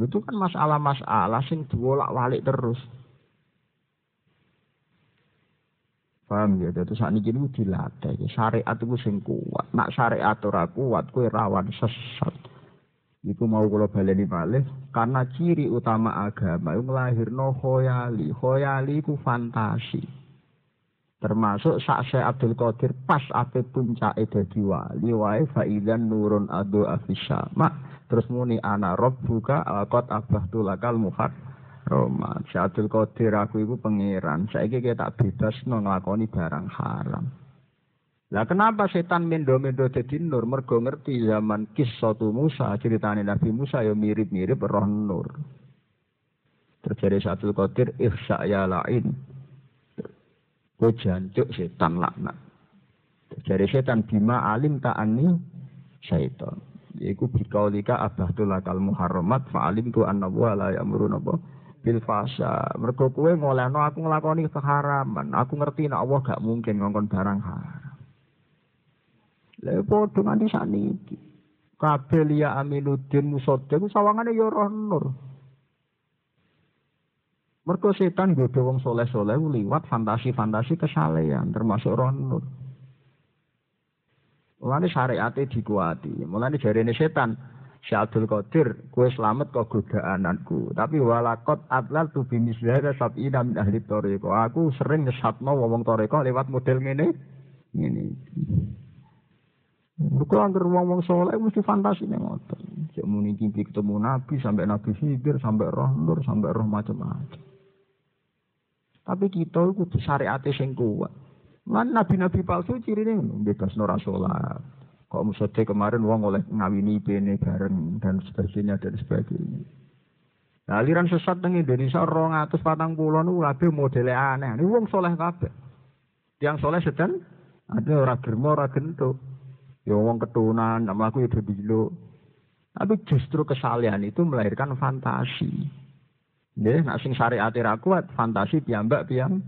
Speaker 1: Itu kan masalah-masalah sing diwolak-walik terus. Paham ya? Jadi saat ini itu dilatih. Syariat itu sing kuat. Nak syariat ora kuat, kue rawan sesat. Iku mau kalau baleni malih karena ciri utama agama itu melahirno khoyali. Khoyali itu fantasi. Termasuk sak Abdul Qadir pas ape puncak dadi wali wae faidan nurun adu afisama. Terus muni ana buka alqat abah tulakal muhar Roma. Abdul Qadir aku iku pangeran. Saiki kita tak bebas no nglakoni barang haram. Lah kenapa setan mendo-mendo jadi nur? Mergo ngerti zaman kisah Musa, ceritanya Nabi Musa ya mirip-mirip roh nur. Terjadi satu kotir, ihsa ya lain. Kau jancuk setan laknat. Terjadi setan bima alim ta'ani syaitan. Iku bikaulika abahtul lakal muharramat fa'alim tu anna wa la ya'muru napa bil fasa. Mergo kowe ngolehno aku nglakoni keharaman. Aku ngerti nek Allah gak mungkin ngongkon barang haram. Lha padha nganti sakniki. Kabeh liya Aminuddin Musodde ku sawangane ya roh nur. Mergo setan godho wong soleh-soleh liwat fantasi-fantasi kesalehan termasuk roh nur. Mulane syariate dikuati. Mulane jarene setan, Si Abdul Qadir, kue selamat kok godaananku. Tapi walakot adlal tu bimisliha sab'ina min ahli toriko. Aku sering nyesatno wong toriko lewat model ngene. Ngene. Mereka anggar wong-wong soleh mesti fantasi nih ngoten. Cek muni ketemu Nabi sampai Nabi Khidir sampai Roh Nur sampai Roh macam-macam. Tapi kita itu syariat sing kuat. Lan nabi-nabi palsu ciri ini bebas nora sholat. Kok musode kemarin wong oleh ngawini bene bareng dan sebagainya dan sebagainya. Nah, aliran sesat nang Indonesia rong atus patang pulau nu kabeh modelnya aneh. Ini wong soleh kabeh. Yang soleh sedang ada orang germo orang gentuk. Ya wong ketunan, aku itu dulu. Tapi justru kesalahan itu melahirkan fantasi. Ya, nak sing syariat ra kuat, fantasi piyambak piyam.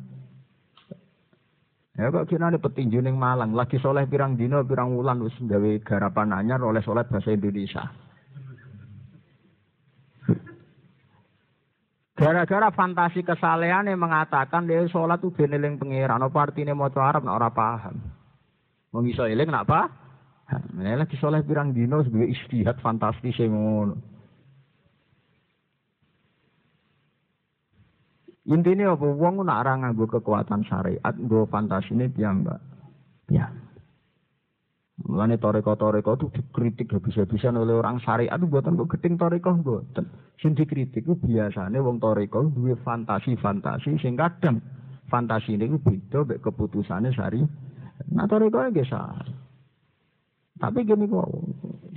Speaker 1: Ya kok kira ada petinju ning Malang, lagi soleh pirang dino, pirang wulan wis gawe garapan anyar oleh soleh bahasa Indonesia. Gara-gara fantasi kesalehan yang mengatakan dia sholat tuh beneling pengiran, apa artinya mau Arab nak ora paham. Mau iso eling apa? Lagi soleh pirang dino sebagai istihad fantastis yang ngono. Intinya apa? Wong nak ora nganggo kekuatan syariat, nggo fantasine piyambak. Ya. Mulane toreko-toreko itu dikritik habis-habisan oleh orang syariat itu buatan kok gedeng toreko buatan. Sing dikritik itu biasanya wong toreko duwe fantasi-fantasi sing kadang fantasi ini beda mek keputusannya syari. Nah toreko ya salah. Tapi gini kok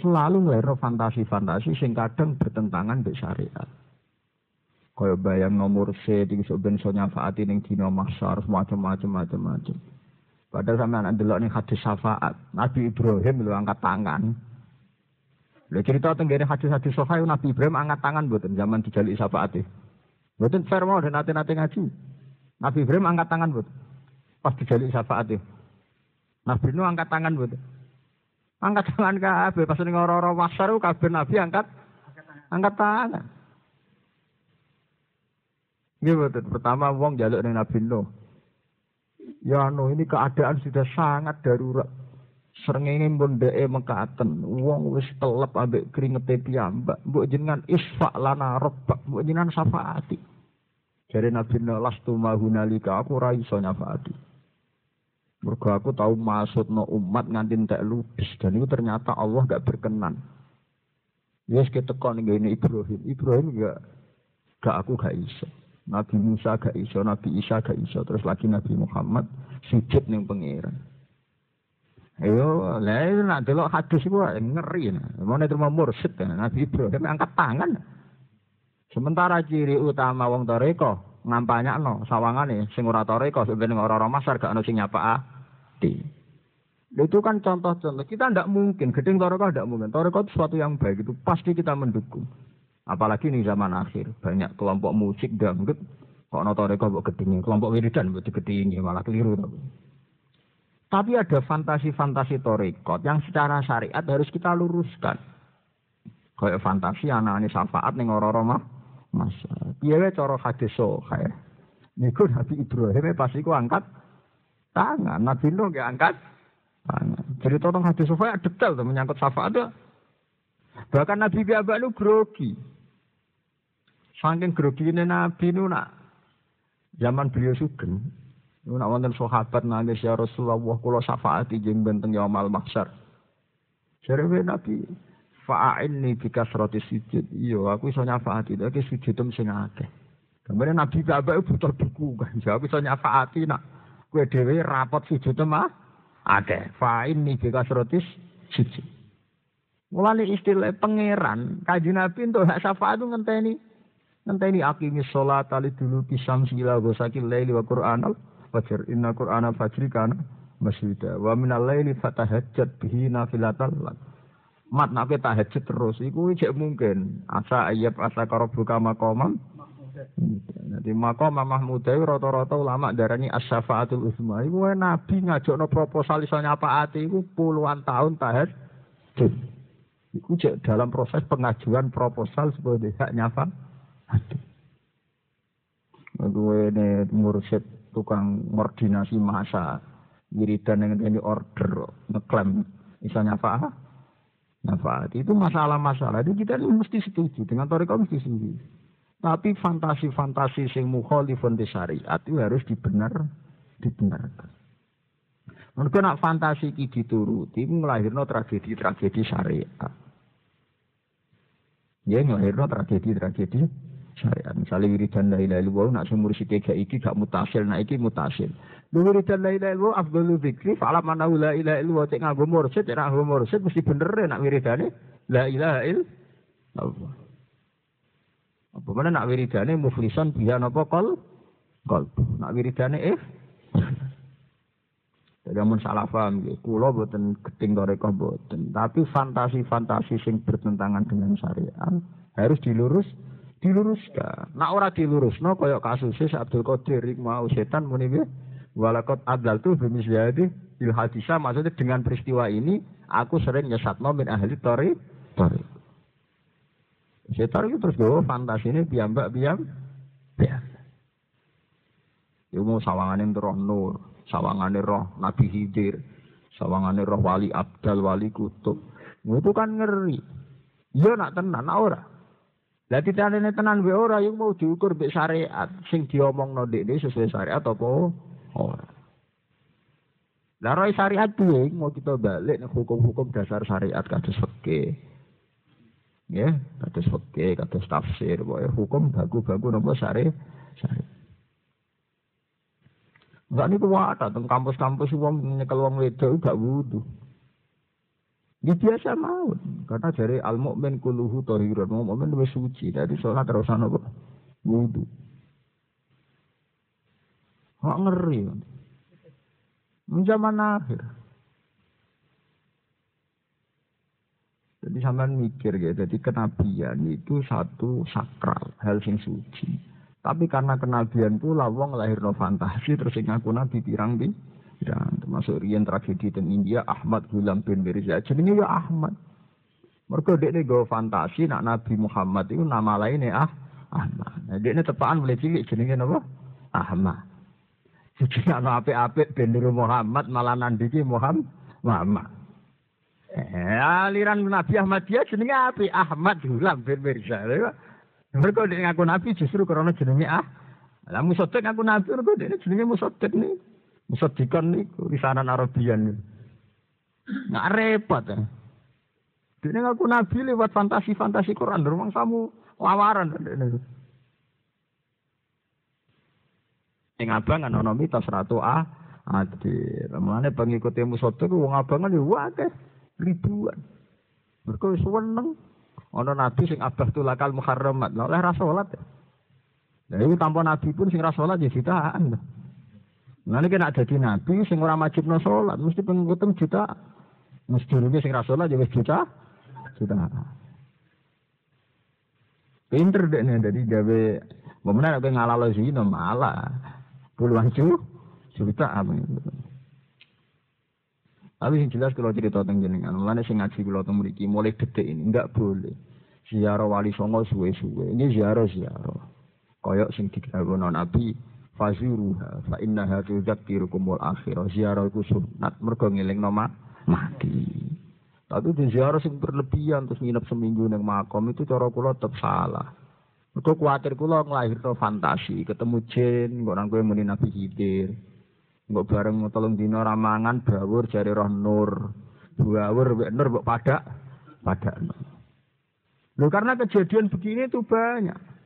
Speaker 1: selalu ngelero fantasi-fantasi sing kadang bertentangan dengan syariat. Kaya bayang nomor C iki sok ben iso nyafaati ning dina mahsyar macam-macam macam-macam. Padahal sampe anak delok ning hadis syafaat, Nabi Ibrahim lho angkat tangan. Lha cerita tenggene hadis-hadis sahih Nabi Ibrahim angkat tangan mboten zaman dijalik syafaate. Mboten fair mau dan nate-nate ngaji. Nabi Ibrahim angkat tangan mboten. Pas dijalik syafaate. Nabi Nuh angkat tangan mboten. Angkat tangan kabeh pas ning ora-ora wasar kabeh nabi angkat angkat tangan. Ini. Pertama wong jaluk ning Nabi Nuh. Ya no, ini keadaan sudah sangat darurat. Srengenge pun dheke mekaten. Wong wis telep ambek kringete piyambak. Mbok jenengan isfa lana rabbak. Mbok jenengan syafaati. Jadi Nabi Nuh lastu mahunalika aku iso nyafaati. Mergo aku tahu maksud no umat nganti tak lupis dan itu ternyata Allah gak berkenan. Yes kita tekon ini Ibrahim. Ibrahim gak gak aku gak iso. Nabi Musa gak iso, Nabi Isa gak iso, terus lagi Nabi Muhammad sujud ning pangeran. Yo, lah nak delok hadis iku ngeri. Mau terima mursyid Nabi Ibrahim angkat tangan. Sementara ciri utama wong toreko ngampanyakno sawangane sing ora toreko sebenarnya ora-ora masar gak ono sing nyapa ati. Itu kan contoh-contoh. Kita tidak mungkin, gedeng toreko tidak mungkin. Toreko itu sesuatu yang baik, itu pasti kita mendukung. Apalagi ini zaman akhir, banyak kelompok musik dangdut, kok no toreko buat gedengnya, kelompok wiridan buat gedengnya, malah keliru. Tapi. tapi ada fantasi-fantasi torekot yang secara syariat harus kita luruskan. Kayak fantasi anak ini syafaat nih ngoro mah, masa. Iya coro hadis kayak. Niku Nabi Ibrahim pasti ku angkat tangan, Nabi Nuh gak angkat jadi tolong hadis Sofia detail tuh menyangkut syafaat tuh. Bahkan Nabi Biaba itu grogi. Saking grogi ini Nabi itu nak zaman beliau sugeng. Itu nak wonten sahabat nangis ya Rasulullah kula syafaat ijing benteng yaumul mahsyar. Jare Nabi fa'inni bi kasrati sujud. Iya, aku iso nyafaati, tapi sujudem sing akeh. Kemudian Nabi Biaba butuh buku kan. Aku iso nyafaati nak kowe dhewe rapot sujud mah ada. Fa'in nih bika serotis siji. Mulai istilah pangeran, kaji nabi untuk hak syafaat itu ngenteni. Ngenteni akimi sholat tali dulu pisam sila gosakil laili wa Qur'an al fajr. Inna Qur'an al fajri kana masyidah. Wa minal laili fatahajjat bihi nafilatal lak. Mat nak tahajud terus, iku cek mungkin. Asa ayat asa karobuka makomam jadi makom Mahmud Dewi rata-rata ulama darani as-syafaatul uzma. Iku nabi ngajokno proposal iso nyapaati iku puluhan tahun. Iku cek dalam proses pengajuan proposal sebagai hak nyafa. Gue ini mursyid tukang koordinasi masa wiridan yang ini order ngeklaim. Bisa nyafa nyafa itu masalah-masalah. Itu kita mesti setuju. Dengan toriko mesti setuju. Tapi fantasi-fantasi sing mukhalifun di syariat itu harus dibenar, dibenarkan. Mungkin nak fantasi ki dituruti melahirno tragedi-tragedi syariat. Ya melahirno tragedi-tragedi syariat. Misalnya wiridan la ilaha illallah nak sumur sithik gak iki gak mutasil, nak iki mutasil. Lu wiridan la ilaha illallah afdalu dzikri fa alam anna la ilaha illallah cek nganggo mursyid, cek nganggo mursyid mesti bener nak wiridane la ilaha illallah. Apa mana nak wiridane muflisan biya napa kol kol. Nak wiridane eh. Jadi amun salah paham nggih, kula boten gedeng toreko boten, tapi fantasi-fantasi sing bertentangan dengan syariat harus dilurus diluruskan. Nak ora dilurusno kaya kasus Abdul Qadir mau setan muni walakot adal tuh jadi il hadisah maksudnya dengan peristiwa ini aku sering nyesatno min ahli tori tori Setar itu terus gue fantasi ini biambak biam biam. Ilmu sawangan roh nur, sawangan roh Nabi Hidir, sawangan roh wali Abdal, wali kutub. Itu kan ngeri. Iya nak tenan, ora. Lah titane tenan be ora yang mau diukur be syariat sing diomong no ini sesuai syariat apa ora. Lah roy syariat piye mau kita balik hukum-hukum dasar syariat kados fikih. Ya, kados fikih, kados tafsir, ya hukum bagu-bagu nopo sare sare. Enggak niku wae teng kampus-kampus wong nyekel wong wedok gak wudu. Ini biasa mau, karena dari al mukmin kuluhu mukmin lebih suci, dari sholat terus apa? Wudu. Kok ngeri. Zaman akhir. Jadi sampean mikir ya, jadi kenabian itu satu sakral, hal sing suci. Tapi karena kenabian pula wong lahir no fantasi terus ngaku nabi pirang pirang termasuk rian tragedi di India Ahmad Gulam bin Mirza jenenge ya Ahmad. Mergo dekne go fantasi nak Nabi Muhammad itu nama lainnya ah Ahmad. Nah, dekne tepaan mulai cilik jenenge napa? Ahmad. Jadi ana apik-apik ben Muhammad malah nandiki Muhammad. Muhammad. Eh, aliran Nabi Ahmadiyah jenenge api Ahmad Hulam bin Mirza. Mereka dia ngaku Nabi justru karena jenenge ah. Lah musotek ngaku Nabi mereka dia jenenge musotek nih. Musodikon nih risanan Arabian. Nggak repot ya. Dia ngaku Nabi lewat fantasi-fantasi Quran. Rumah kamu lawaran. Yang abang kan ono mitos ratu ah adil. Mulane pengikut Musaddaq wong abangan yo akeh ribuan. Wis seneng. Ana nabi sing abah tulakal muharramat. Lah oleh ra salat. Lah iku tanpa nabi pun sing ra salat ya jutaan. Mulane kena dadi nabi sing ora wajibno salat, mesti pengikutem juta. Mesti rugi sing ra salat ya wis juta. Juta. Pinter deh nih, jadi gawe, mana aku ngalalo zina malah puluhan cu, juta apa. Tapi yang jelas kalau cerita tentang jenengan, mulanya sing ngaji kalau tentang mriki mulai detik ini enggak boleh. Ziarah wali songo suwe-suwe. Ini ziarah. Koyok sing digawe Nabi faziruha fa innaha tudzakkirukumul akhirah. Ziarah iku sunat mergo ngelingno mati. Tapi di ziarah sing berlebihan terus nginep seminggu nang makom itu cara kula tetep salah. Mergo kuwatir kula nglahirno fantasi, ketemu jin, kok nang kowe muni Nabi Khidir. Mbok bareng tolong dina ramangan bawur jari roh nur. Bawur mbek nur mbok padak padak. Loh karena kejadian begini itu banyak.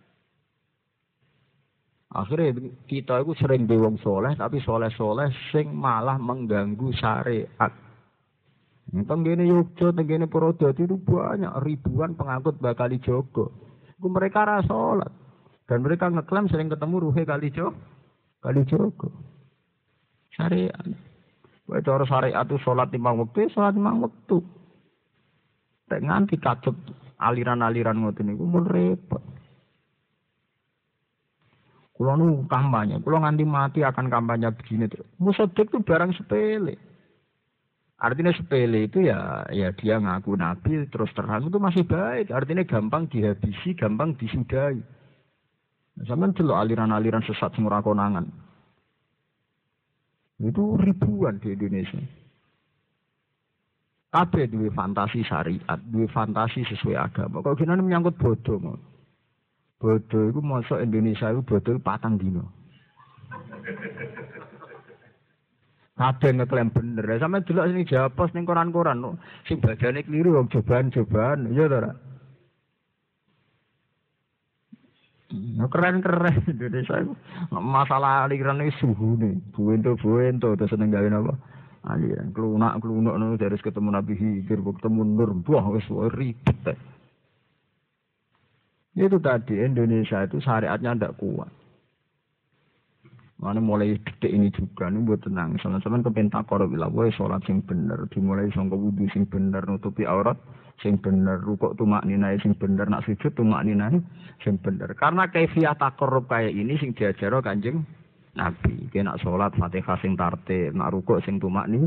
Speaker 1: Akhirnya kita itu sering bewong soleh, tapi soleh-soleh sing malah mengganggu syariat. Tenggene Yogyo, tenggene Purwodadi itu banyak ribuan pengangkut bakal Jogo. Itu mereka rasa sholat. Dan mereka ngeklaim sering ketemu ruhe kali Jogo. Kali Jogo syariat. Kowe cara syariat itu sholat lima waktu, sholat lima waktu. Tek nganti kacet aliran-aliran ngoten niku mun repot. Kulo nu kampanye, kulo nganti mati akan kampanye begini terus. Musodik itu barang sepele. Artinya sepele itu ya ya dia ngaku nabi terus terang itu masih baik. Artinya gampang dihabisi, gampang disudahi. Zaman dulu aliran-aliran sesat semua konangan. Itu ribuan di Indonesia. Ada dua fantasi syariat, dua fantasi sesuai agama. Kalau kita menyangkut bodoh, bodoh itu masuk Indonesia itu bodoh patang dino. Ada yang ngeklaim bener. Sama dulu sini jawab pos nih koran-koran. Sing badannya keliru, cobaan-cobaan. Iya, tak? Nah, keren keren Indonesia itu masalah aliran suhu nih buento terus seneng gawe apa aliran kelunak kelunak nih dari ketemu Nabi Hidir ketemu Nur buah wes ribet itu tadi Indonesia itu syariatnya tidak kuat. Mana mulai detik ini juga nih buat tenang. Sama-sama kepentak korup bilang, sholat sing bener, dimulai sangka wudhu sing bener, nutupi aurat, sing bener rukuk tumak ninai sing bener nak sujud tumak ninai sing bener karena kaifiah takorup kayak ini sing diajaro kanjeng Nabi. Kena nak sholat fatihah sing tarte nak rukuk sing tumak nih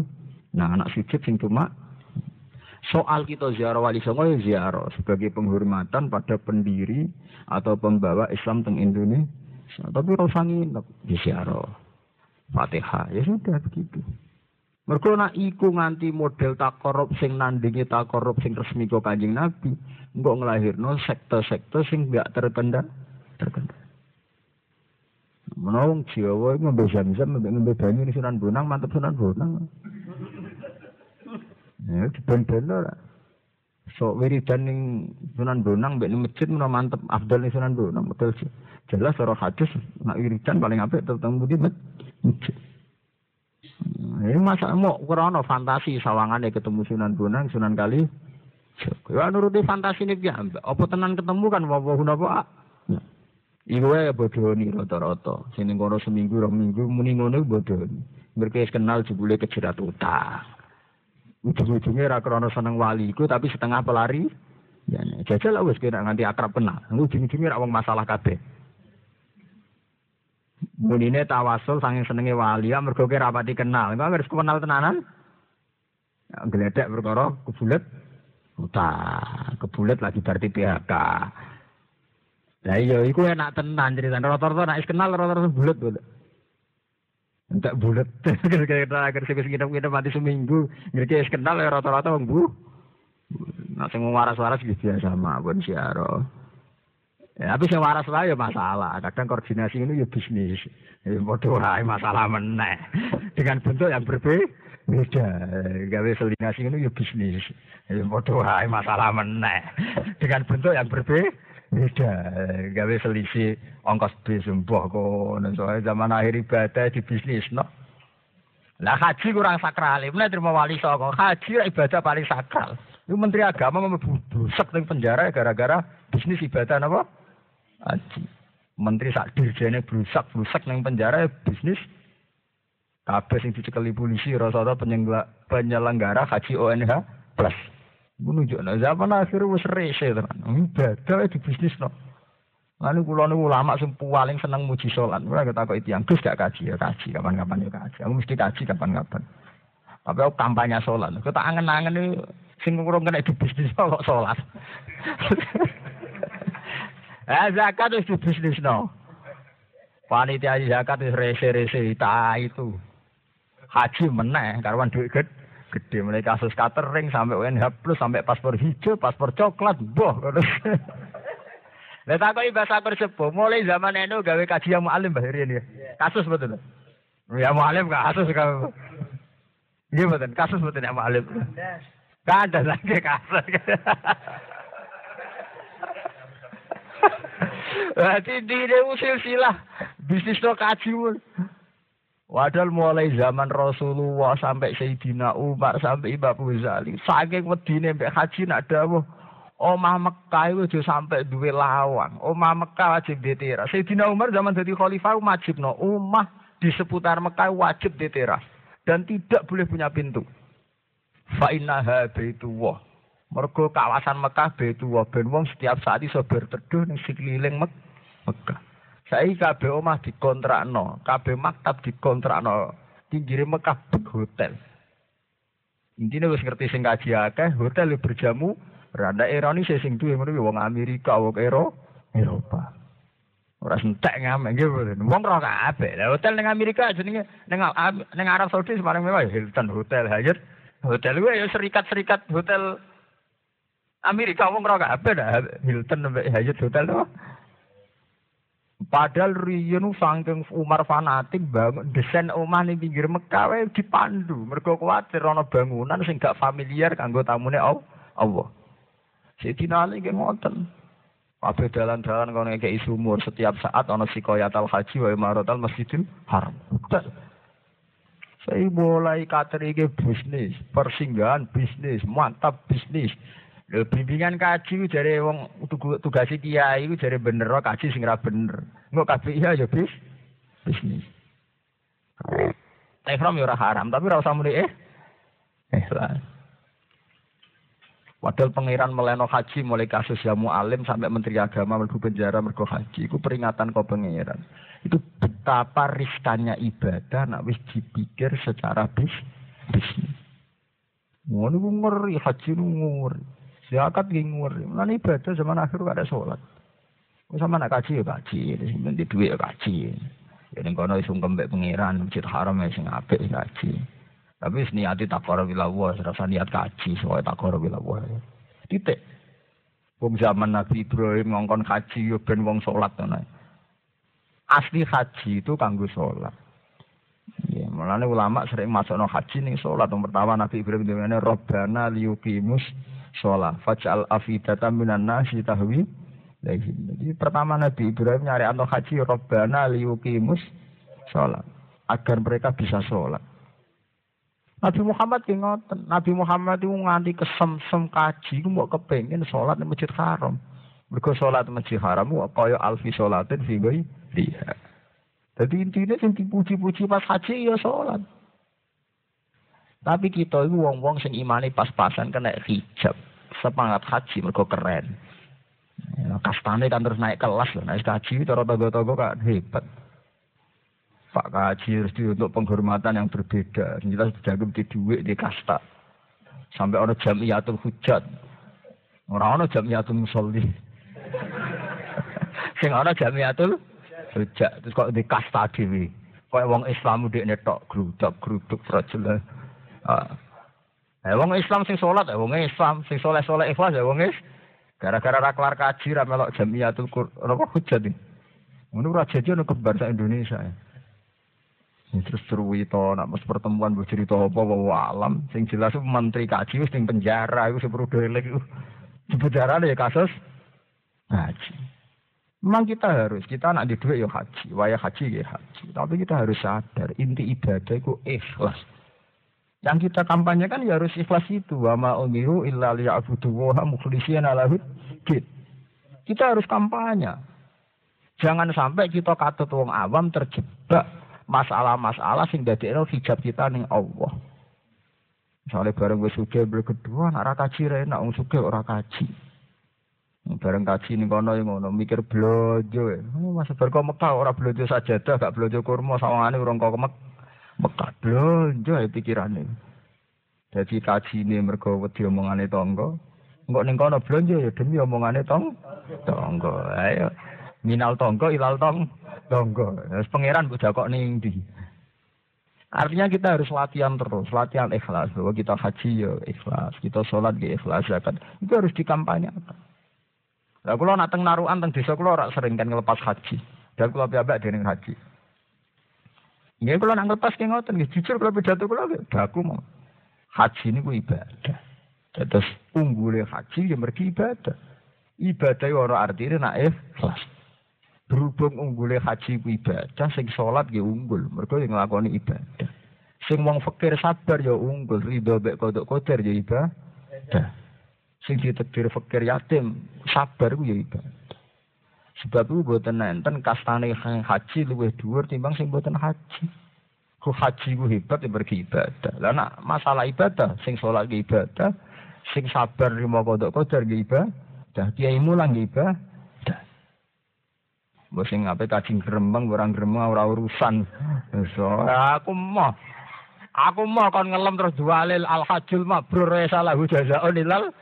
Speaker 1: nah nak sujud sing tumak soal kita ziarah wali songo ya ziarah sebagai penghormatan pada pendiri atau pembawa Islam teng Indonesia tapi rasa nginep di ziarah fatihah ya sudah begitu Mergo nak iku nganti model takorup sing nandingi takorup sing resmi kok Kanjeng Nabi, engko nglahirno sekte-sekte sing gak terkendal terkendal. Menawang Jawa iku ngombe ngombe banyu Sunan Bonang, mantep Sunan Bonang. Ya, ben-ben ora. So wiridan ning Sunan Bonang mbek masjid menawa mantep afdal ning Sunan Bonang. Betul jelas ora hadis nak wiridan paling apik tetep di masjid. Ini masa mau krono fantasi sawangane ketemu Sunan Bonang, Sunan Kali. Ya nuruti fantasi ini ya, apa tenan ketemu kan apa apa Iku wae bodoni rata-rata. Sing ning kono seminggu rong minggu muni ngono bodoni. Mereka kenal jebule kejerat utang. Ujung-ujungnya ra krono seneng wali iku tapi setengah pelari. Ya, jajal lah wis kira nganti akrab kenal. Ujung-ujungnya ra wong masalah kabeh. Munine tawasul saking senenge wali ya mergo rapati kenal. Engko harus kenal tenanan. Ya, gledek perkara kebulet utang, kebulet lagi berarti PHK. Lah iya iku enak tenan cerita. Rata-rata nek kenal rata-rata bulet bulet. Entek bulet. Kira-kira agar sing kita mati seminggu. Ngerti kenal ya rata-rata wong bu. Nah sing waras-waras gitu biasa mawon siaro. Ya, tapi sing waras ya masalah. Kadang koordinasi ini ya bisnis. Ya masalah meneh. Dengan bentuk yang berbeda. Beda. Gawe koordinasi ini ya bisnis. Ya masalah meneh. Dengan bentuk yang berbeda. Beda. Gawe selisih ongkos bis mbah kono. Soalnya zaman akhir ibadah di bisnis no. Lah haji kurang sakral, mulai terima wali songo. Haji ibadah paling sakral. Itu menteri agama mau busek ning penjara gara-gara bisnis ibadah apa? Haji. Menteri sak dirjene brusak brusak ning penjara bisnis kabeh sing dicekeli polisi rasa-rasa penyelenggara haji ONH plus. Iku nunjukno zaman akhir wis rese tenan. Ibadah di bisnis no. Lalu kulo niku ulama sing paling seneng muji salat. Ora ketakoki tiyang Gus gak kaji ya kaji kapan-kapan ya kaji. Aku mesti kaji kapan-kapan. Tapi aku kampanye salat. Aku tak angen-angen sing kurang kena di bisnis kok salat. Eh zakat wis di bisnis no. Panitia zakat wis rese-rese ta itu. Haji meneh karuan duit gede gede mulai kasus catering sampai UNH plus sampai paspor hijau, paspor coklat, boh. Lah takoki bahasa sepuh, mulai zaman itu gawe kaji yang mualim Mbah Rian ya. Kasus betul. Ya mualim kasus kan. Iya betul, kasus betul ya mualim. Gak ada lagi kasus. Berarti di usil silah bisnis to kaji Wadal mulai zaman Rasulullah sampai Sayyidina Umar sampai Imam Ghazali, saking wedine mbek haji nak dawuh Omah Mekah aja sampai duwe lawang. Omah Mekah wajib diteras. Sayyidina Umar zaman jadi khalifah wajib no. Omah di seputar Mekah wajib diteras. Dan tidak boleh punya pintu. Fa innaha baitullah. Mergo kawasan Mekah baitullah ben wong setiap saat iso berteduh ning sekeliling Mek Mekah. Saiki kabeh omah dikontrakno, kabeh maktab dikontrakno. Pinggire Mekah hotel. Intinya wis ngerti sing kaji akeh, hotel berjamu Randa ironi sih sing duwe ngono wong Amerika, wong Ero, Eropa. Ora sentek ngamek nggih mboten. Wong ora kabeh. Lah hotel ning Amerika jenenge ning ning Arab Saudi semarang mewah Hilton Hotel Hyatt. Hotel gue ya serikat-serikat hotel Amerika wong ora kabeh dah Hilton sampai Hyatt Hotel to. Padahal riyen saking Umar fanatik bangun desain omah ning pinggir Mekah wae dipandu. Mergo kuwatir ana bangunan sing gak familiar kanggo tamune Allah. Sayyidina Ali nggih ngoten. Kabeh dalan-dalan kono ngekeki sumur setiap saat ana sikoyatal haji wa imaratal masjidil haram. Saya mulai katerike bisnis, persinggahan bisnis, mantap bisnis. Bimbingan kaji dari wong tugas kiai iku jare bener kaji sing bener. Engko kabeh iya ya bis bisnis. Ihram ya haram, tapi ora usah eh. Eh lah. Padahal pangeran meleno haji mulai kasus jamu alim sampai menteri agama mergo penjara mergo haji. Itu peringatan kau pangeran. Itu betapa riskannya ibadah nak wis dipikir secara bis bisnis. Ngono ngeri haji ngeri. Zakat ki ngeri. Lan ibadah zaman akhir gak ada sholat. Sama nak kaji ya kaji, nanti duit ya kaji. Ya ning kono isung kembek pangeran masjid haram ya sing apik kaji. Tapi niati takor bila wa, serasa niat kaji, soalnya takor bila wa. Titik. Wong zaman Nabi Ibrahim ngongkon kaji yo ben wong salat ngono. Asli haji itu kanggo salat. Ya, mulane ulama sering masukno haji ning salat. Yang pertama Nabi Ibrahim dene Rabbana liyuqimus sholat. Faj'al afidatan minan nasi tahwi Jadi pertama Nabi Ibrahim nyari anto haji Rabbana liyuqimus sholat. Agar mereka bisa sholat. Nabi Muhammad ki ngoten. Nabi Muhammad itu nganti kesem-sem kaji ku mbok kepengin salat di Masjid Haram. Mergo salat Masjid Haram ku kaya alfi salatin fi dia. Jadi intinya sing dipuji-puji pas haji ya salat. Tapi kita itu wong-wong sing imani pas-pasan kena hijab. Semangat haji mergo keren. Ya, kastane kan terus naik kelas loh. Naik haji cara togo-togo kan hebat. Pak Kaji Resti untuk penghormatan yang berbeda. Jelas jago di duit di kasta. Sampai orang jamiatul hujat. Orang orang jamiatul musolli. Sing orang jamiatul hujat. Terus kok di kasta dewi. Kok wong Islam di netok gruduk gruduk frajul. Ah. Eh wong Islam sing sholat, eh wong Islam sing soleh ikhlas, eh wong. Gara-gara raklar kaji ramelok jamiatul apa hujat ini. Menurut raja dia kembar Indonesia ya. Terus cerita, nak mas pertemuan bu cerita apa bahwa alam. Sing jelas menteri kaji wis ning penjara itu seperti delik itu. Di penjara ya kasus haji. Memang kita harus, kita nak di duit ya haji, waya haji ya haji. Tapi kita harus sadar, inti ibadah itu ikhlas. Yang kita kampanyekan ya harus ikhlas itu. Wa ma umiru illa liya'budu wa mukhlishina lahud Kita harus kampanye. Jangan sampai kita katut wong awam terjebak masalah-masalah sing dadekno hijab kita ning Allah. Misalnya bareng wis sugih kedua, ora kaji ra enak wong sugih ora kaji. Bareng kaji ning kono ngono mikir blojo. Oh, masa bar kok Mekah ora blojo sajadah, gak blojo kurma sawangane urung kok Mek Mekah blojo ya pikirane. Dadi kaji ini mergo wedi omongane tangga. Engko ning kono blonjo ya demi omongane tong tangga. Ayo minal tangga ilal tong tangga. Wis pangeran mbok kok ning ndi. Artinya kita harus latihan terus, latihan ikhlas. Bahwa kita haji ya ikhlas, kita sholat ya ikhlas, zakat. Itu harus dikampanyekan. Lah kula nak teng narukan teng desa kula ora sering kan ngelepas haji. Dan kula piyambak dening haji. Nggih kula nak ngelepas ki ngoten nggih jujur kula pidato kula baku mau. Haji niku ibadah. Terus unggule haji ya mergi ibadah. Ibadah ora artine nak ikhlas. Berhubung unggule haji ku ibadah, sing sholat ya unggul, mergo yang nglakoni ibadah. Sing wong fakir sabar ya unggul, ridho mek kodok kotor ya ibadah sing ditekdir fakir yatim sabar ku ya ibadah sebab itu buatan nenten kastane haji luwih dhuwur timbang sing buatan haji. Ku haji ku hebat ya pergi ibadah. Lah nak masalah ibadah sing sholat ke ibadah sing sabar lima kodok kodar ke ibadah kiai mulang ke ibadah. Bos sing ape kajing gremeng orang gremeng ora urusan. So, aku mau aku mau kon ngelem terus jualil al hajjul mabrur salah jazaa'un ilal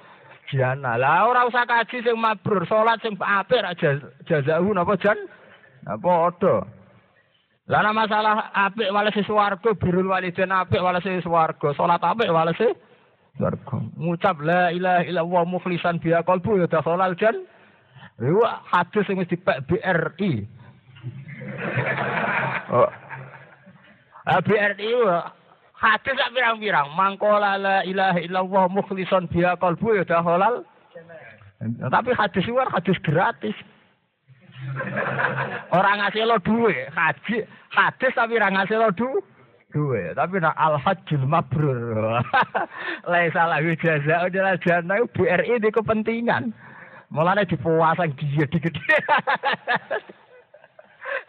Speaker 1: jana. Lah ora usah kaji sing mabrur, salat sing apik ra jazahu napa jan? Napa padha. Lah masalah apik walese swarga, birul walidain apik walese swarga, salat apik walese swarga. Ngucap la ilaha illallah mukhlishan biya qalbu ya dakhalal jan. Iku hadis sing wis dipek BRI. Oh. Ah, BRI Hadis tak pirang-pirang. Mangkola la ilaha illallah mukhlison biya kalbu ya dah halal. Tapi hadis itu hadis gratis. Orang ngasih lo duit, haji, hadis tapi orang ngasih lo du, duit. Tapi nak al hajjul mabrur. Laisa lahu jaza adalah jana BRI di kepentingan. Mulanya dipuasang dia digede.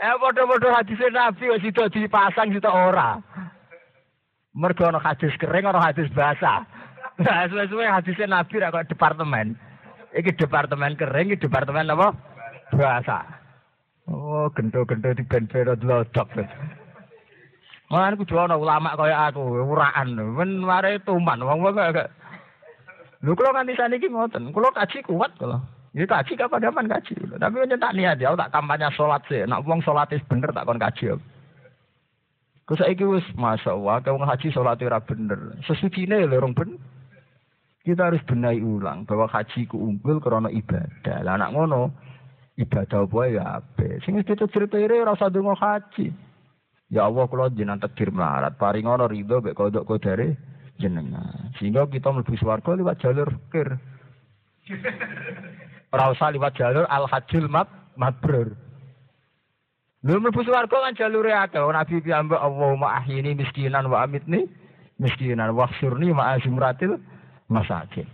Speaker 1: eh bodoh-bodoh hadisnya Nabi kok situ dipasang situ ora. Mergo ana hadis kering ana hadis basah. Nah, suwe-suwe hadisnya Nabi ra kok departemen. Iki departemen kering, iki departemen apa? Basah. Oh, gento-gento di ben-ben lodok. Mana kudu ana ulama kaya aku, uraan. Men mare tuman wong-wong kok Lho kula nganti saniki ngoten, kula kaji kuat kula. Ya kaji kapan-kapan kaji. Tapi nyetak niat ya, tak kampanye salat sih. Nak wong salat bener tak kon kaji. Kau saiki wis masya Allah, kau haji sholat ora bener. Sesucine lho orang ben. Kita harus benahi ulang bahwa haji ku unggul karena ibadah. Lah anak ngono, ibadah apa ya ape. Sing wis diceritire ora usah donga haji. Ya Allah kula jenengan takdir melarat, paring ngono ridho mek kodok kodare jenengan. Sehingga kita mlebu swarga liwat jalur fikir. Ora usah liwat jalur al-hajjul mabrur. Lho mlebu swarga kan jalure akeh. Nabi piyambak Allahumma ahyini miskinan wa amitni miskinan wa khsurni ma azmratil masakin.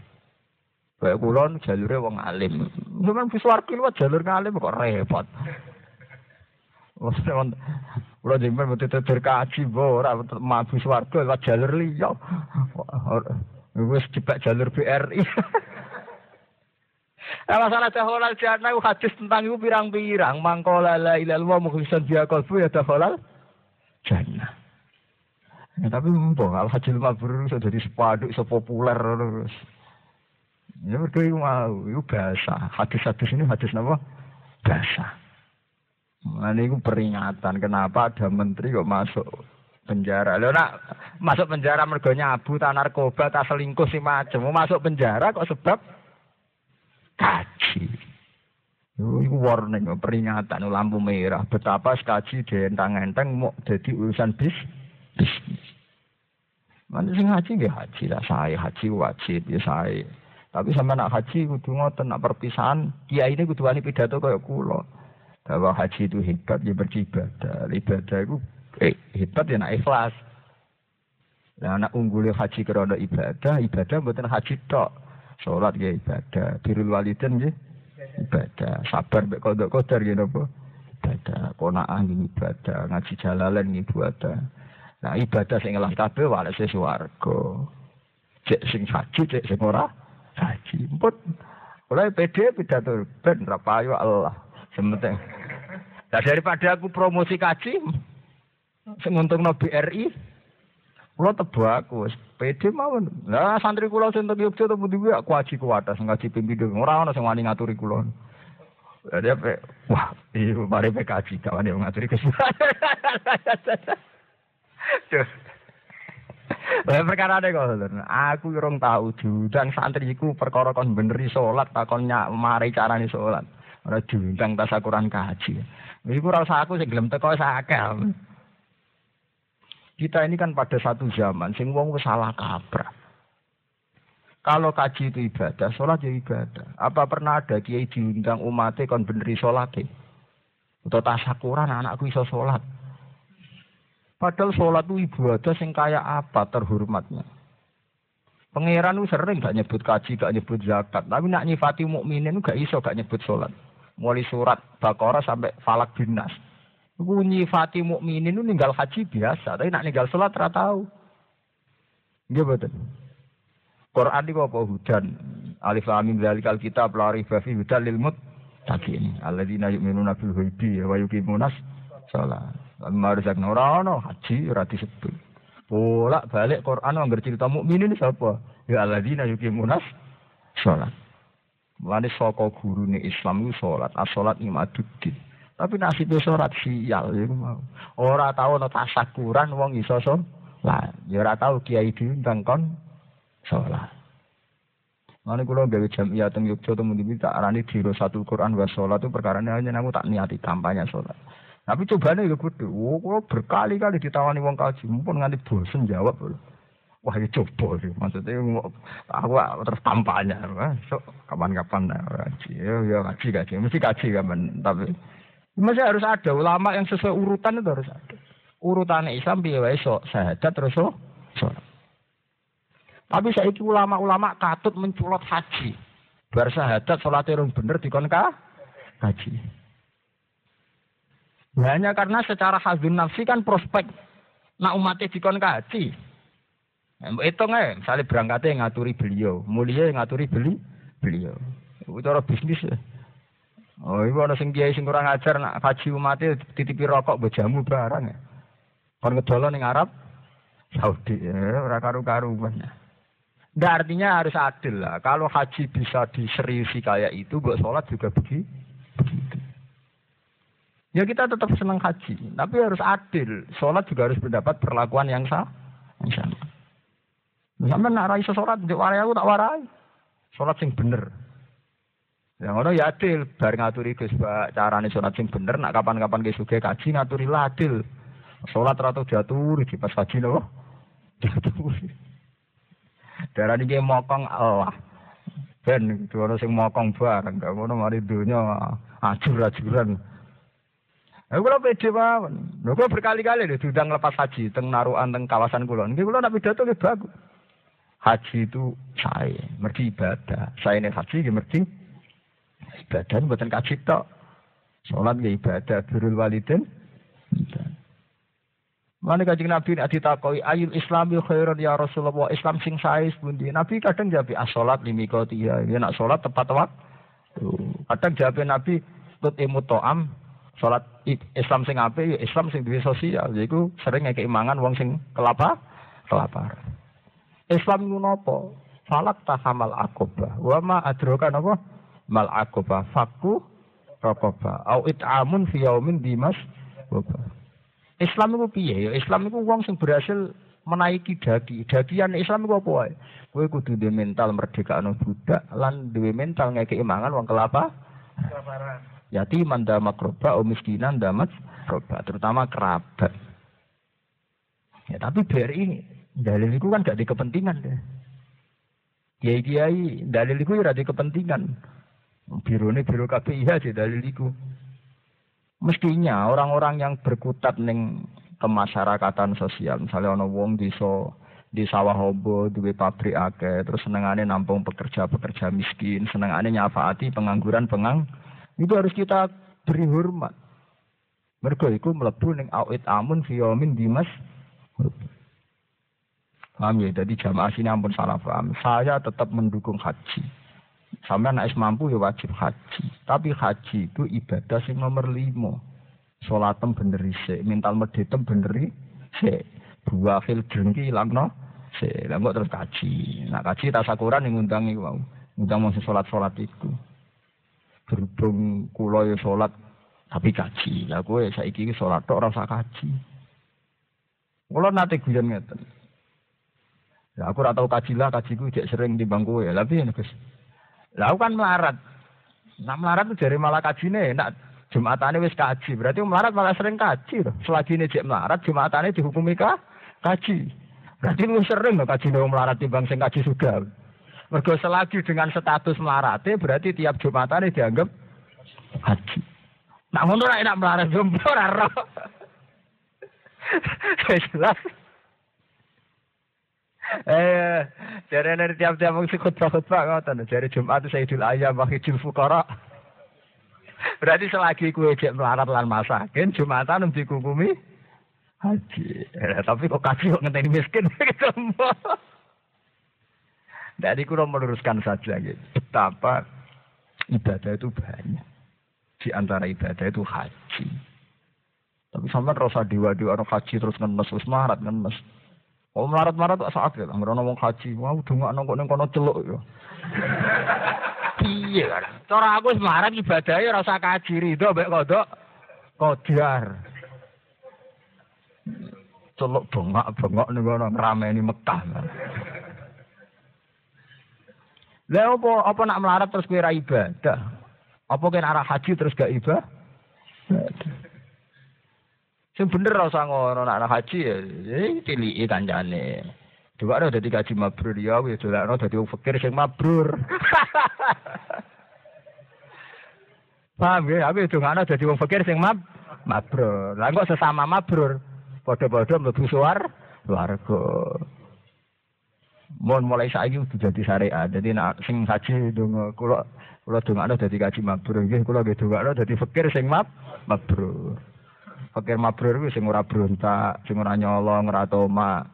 Speaker 1: Kayak kulon jalure wong alim. Kan mlebu swarga liwat jalur ngalim kok repot. Maksudnya, kalau jember betul betul kaji, ora mabu swarga lewat jalur liya. Wis jebak jalur BRI. Nah, masalah daholal jannah hadis tentang itu pirang-pirang. Mangkola la ilallah mukhlisan biya kolbu ya daholal jannah. Ya, tapi mumpung al hajil mabrur sudah jadi sepaduk, sepopuler terus. Ya berdua mau, itu bahasa. Hadis-hadis ini hadis apa? Bahasa. Nah, ini peringatan kenapa ada menteri kok masuk penjara. Lo nak masuk penjara mergonya abu, tak narkoba, tak selingkuh si macam. Masuk penjara kok sebab kaji. Itu warning, peringatan, lampu merah. Betapa kaji dientang-enteng mau jadi urusan bis, bisnis. Mana sing haji ya haji lah, saya haji wajib ya saya. Tapi sama nak haji kudu ngoten nak perpisahan, kiai ini kudu wani pidato kaya kula. bahwa haji itu hebat ya beribadah. Ibadah itu eh, hebat ya nak ikhlas. Nah, anak unggul haji kerana ibadah, ibadah bukan haji tok. Sholat ya ibadah, birul walidin ya ibadah, sabar mek kodok kodar ya napa? Ibadah, konaan ini ibadah, ngaji jalalan ini ibadah. Nah ibadah sing ngelah kabeh walese swarga. Cek sing haji, cek sing ora haji. Emput. Mulai PD pidato ben ra payu Allah. Sementing. Nah daripada aku promosi kaji, sing untungno BRI, kula tebu aku wis PD mawon. Lah santri kula sing teng Yogyakarta temu dhewe aku aji kuwatas ngaji pimpinan. Ora ana sing wani ngaturi kula. Jadi apa? Wah, iya, mari PKJ kawan yang ngaturi kesulitan. Lah perkara ada kok, aku urung tahu judang santriku perkara kon beneri salat takon nyak mari carane salat. Ora diundang tasakuran kaji. Iku ora usah aku sing gelem teko sakal. Kita ini kan pada satu zaman sing wong salah kaprah. Kalau kaji itu ibadah, sholat ya ibadah. Apa pernah ada kiai diundang umatnya kon beneri sholat Atau tasakuran anakku iso sholat. Padahal sholat itu ibadah sing kaya apa terhormatnya. Pangeran itu sering gak nyebut kaji, gak nyebut zakat. Tapi nak nyifati mukminin gak iso gak nyebut sholat. Mulai surat Baqarah sampai Falak Binas. Itu nyifati mukminin itu ninggal haji biasa. Tapi nak ninggal sholat tidak tahu. Iya betul. Quran itu apa hudan? Alif lam mim zalikal kitab la raiba fi hudan lil muttaqin. Alladzina yu'minuna bil ghaibi wa yuqimunas shalah. Marusak ora ono haji ora disebut. Bolak balik Quran anggar cerita mukmin ini siapa? Ya alladzina yuqimunas salat. Mulane saka gurune Islam itu salat, as-salat. Tapi nasibnya sholat sial ya mau. Ora tau ana tasakuran wong iso sholat. Ya ora tau kiai diundang kon sholat. Mana kalau gawe jamiah teng Yogyakarta temu di tak arani diro satu Quran wa sholat itu perkara hanya aku tak niati kampanye sholat. Tapi cobanya ya kudu. Oh, berkali-kali ditawani wong kaji, mumpun nganti bosen jawab. Wah, ya coba sih. Maksudnya aku terus kampanye. So, kapan-kapan kaji. Ya, ya kaji kaji. Mesti kaji kapan. Tapi masih harus ada ulama yang sesuai urutan itu harus ada. Urutannya Islam biaya wae so sahadat terus so sholat. Tapi saya itu ulama-ulama katut menculot haji. Bar sahadat sholat yang bener dikon haji. Hanya karena secara hazun nafsi kan prospek nak umatnya dikon kaji. Itu nggak, misalnya berangkatnya ngaturi beliau, mulia ngaturi beli beliau. Itu cara bisnis ya. Oh, ibu ada sing kiai sing kurang ajar nak kaji umatnya titipi rokok bejamu barang ya. Kon ngedolon ning Arab Saudi ya, ora karu-karu Nah, artinya harus adil lah. Kalau haji bisa diseriusi kayak itu, buat sholat juga begitu. Ya kita tetap senang haji, tapi harus adil. Sholat juga harus mendapat perlakuan yang sah. Yang sama. Nak rai sholat, di warai aku tak warai. Sholat sing bener. Yang orang ya adil, bar ngaturi Gus carane sholat sing bener, nak kapan-kapan ke suge kaji ngaturi adil. Sholat ratu diaturi di pas haji loh. Diaturi. Darah ini mokong Allah. Ben, itu orang sing mokong bareng, gak mau mari dunia ajur-ajuran. Aku kula pede mawon. Lho kula berkali-kali lho diundang lepas haji teng narukan teng kawasan kula. Nggih kula nak pidato nggih bagus. Haji itu saya, mergi ibadah. Saya ini haji nggih mergi ibadah mboten kaji tok. Salat nggih ibadah, birrul walidin. Mana kajian Nabi nak ditakoi ayul Islami khairun ya Rasulullah Islam sing sais bundi. Nabi kadang jawab as-salat limikotiya. Ya nak salat tepat waktu. Kadang jawab Nabi tut imut to'am Salat Islam sing apik ya Islam sing duwe sosial. Yaiku sering ngekek imangan wong sing kelapa kelapar. Islam iku napa? Falak tahamal akobah. Wa ma adroka napa? Mal akobah. Faku rokobah. Au it'amun fi yaumin dimas. Islam itu piye ya? Islam itu wong sing berhasil menaiki dagi. Dagian Islam itu apa wae? Kowe kudu duwe mental merdeka anu budak lan duwe mental ngekek imangan wong kelapa. Yatiman damat roba, o miskinan damat roba, terutama kerabat. Ya tapi BRI dalil itu kan gak di kepentingan deh. Kiai kiai dalil itu ya di kepentingan. Biro ini biro KPIH sih dalil itu. Mestinya orang-orang yang berkutat ning kemasyarakatan sosial, misalnya ono wong desa di sawah hobo, duwe pabrik akeh, terus senengane nampung pekerja-pekerja miskin, senengane nyafaati pengangguran pengang, itu harus kita beri hormat. Mereka itu melebu ning awit amun fiyomin dimas. Paham ya? Jadi jamaah sini ampun salah paham. Saya tetap mendukung haji. Sampai anak mampu ya wajib haji. Tapi haji itu ibadah sing nomor lima. Sholatem bener isi, mental medetem bener isi. Dua fil jengki ilang no. Se, lah terus kaji. Nah kaji tasakuran yang ngundang iku mau. Ngundang mau sholat-sholat itu. Berhubung kulo ya sholat tapi kaji. Lah kowe saiki iki salat tok ora usah kaji. Kula nate guyon ngeten. Ya aku ora tau kaji lah, kajiku jek sering di bangku ya. Tapi ya Gus. Lah kan melarat. Nah melarat tuh dari malah kajine enak. Jumatane wis kaji, berarti melarat malah sering kaji loh. Selagi ini jek melarat, Jumatane dihukumi kah? kaji. Berarti lu sering loh kaji wong melarat timbang sing kaji sudah. Mergo selagi dengan status melarate berarti tiap Jumatane dianggap kaji. Nak ngono enak melarat jompo ora. Jelas. Eh, dari dari tiap-tiap mengisi khutbah-khutbah ngoten. Dari Jumat Sayyidul Ayam wa Hijul Fuqara. Berarti selagi kue cek melarat lan masakin, Jumatan dikukumi haji. Eh, tapi kok kaji kok ngenteni miskin Jadi kurang meluruskan saja gitu. Betapa ibadah itu banyak di antara ibadah itu haji. Tapi sampai rasa dewa dewa orang haji terus ngenes terus marat ngenes. Oh marat marat tak saat ya, nggak ngomong haji, wah udah nggak nongkok neng kono celuk ya. Iya, cara aku semarat ibadahnya rasa kaji ridho, baik kodok kodiar. Celuk bengak bengak nih kono ngerameni Mekah. Lah apa apa nak melarat terus kira ibadah? Apa kan arah haji terus gak ibadah? Sing bener ora usah ngono nak haji ya, eh tiliki kancane. Coba ada dadi kaji mabrur ya, wis dolakno dadi wong fakir sing mabrur. Paham ya, itu ana dadi wong fakir sing mab mabrur. Lah kok sesama mabrur, padha-padha mlebu suar warga. Mohon mulai saiki udah jadi syariat. Jadi nak sing haji donga kula kula dongakno dadi kaji mabrur nggih kula nggih dongakno dadi fakir sing mab mabrur. Fakir mabrur kuwi sing ora berontak, sing ora nyolong, ora toma.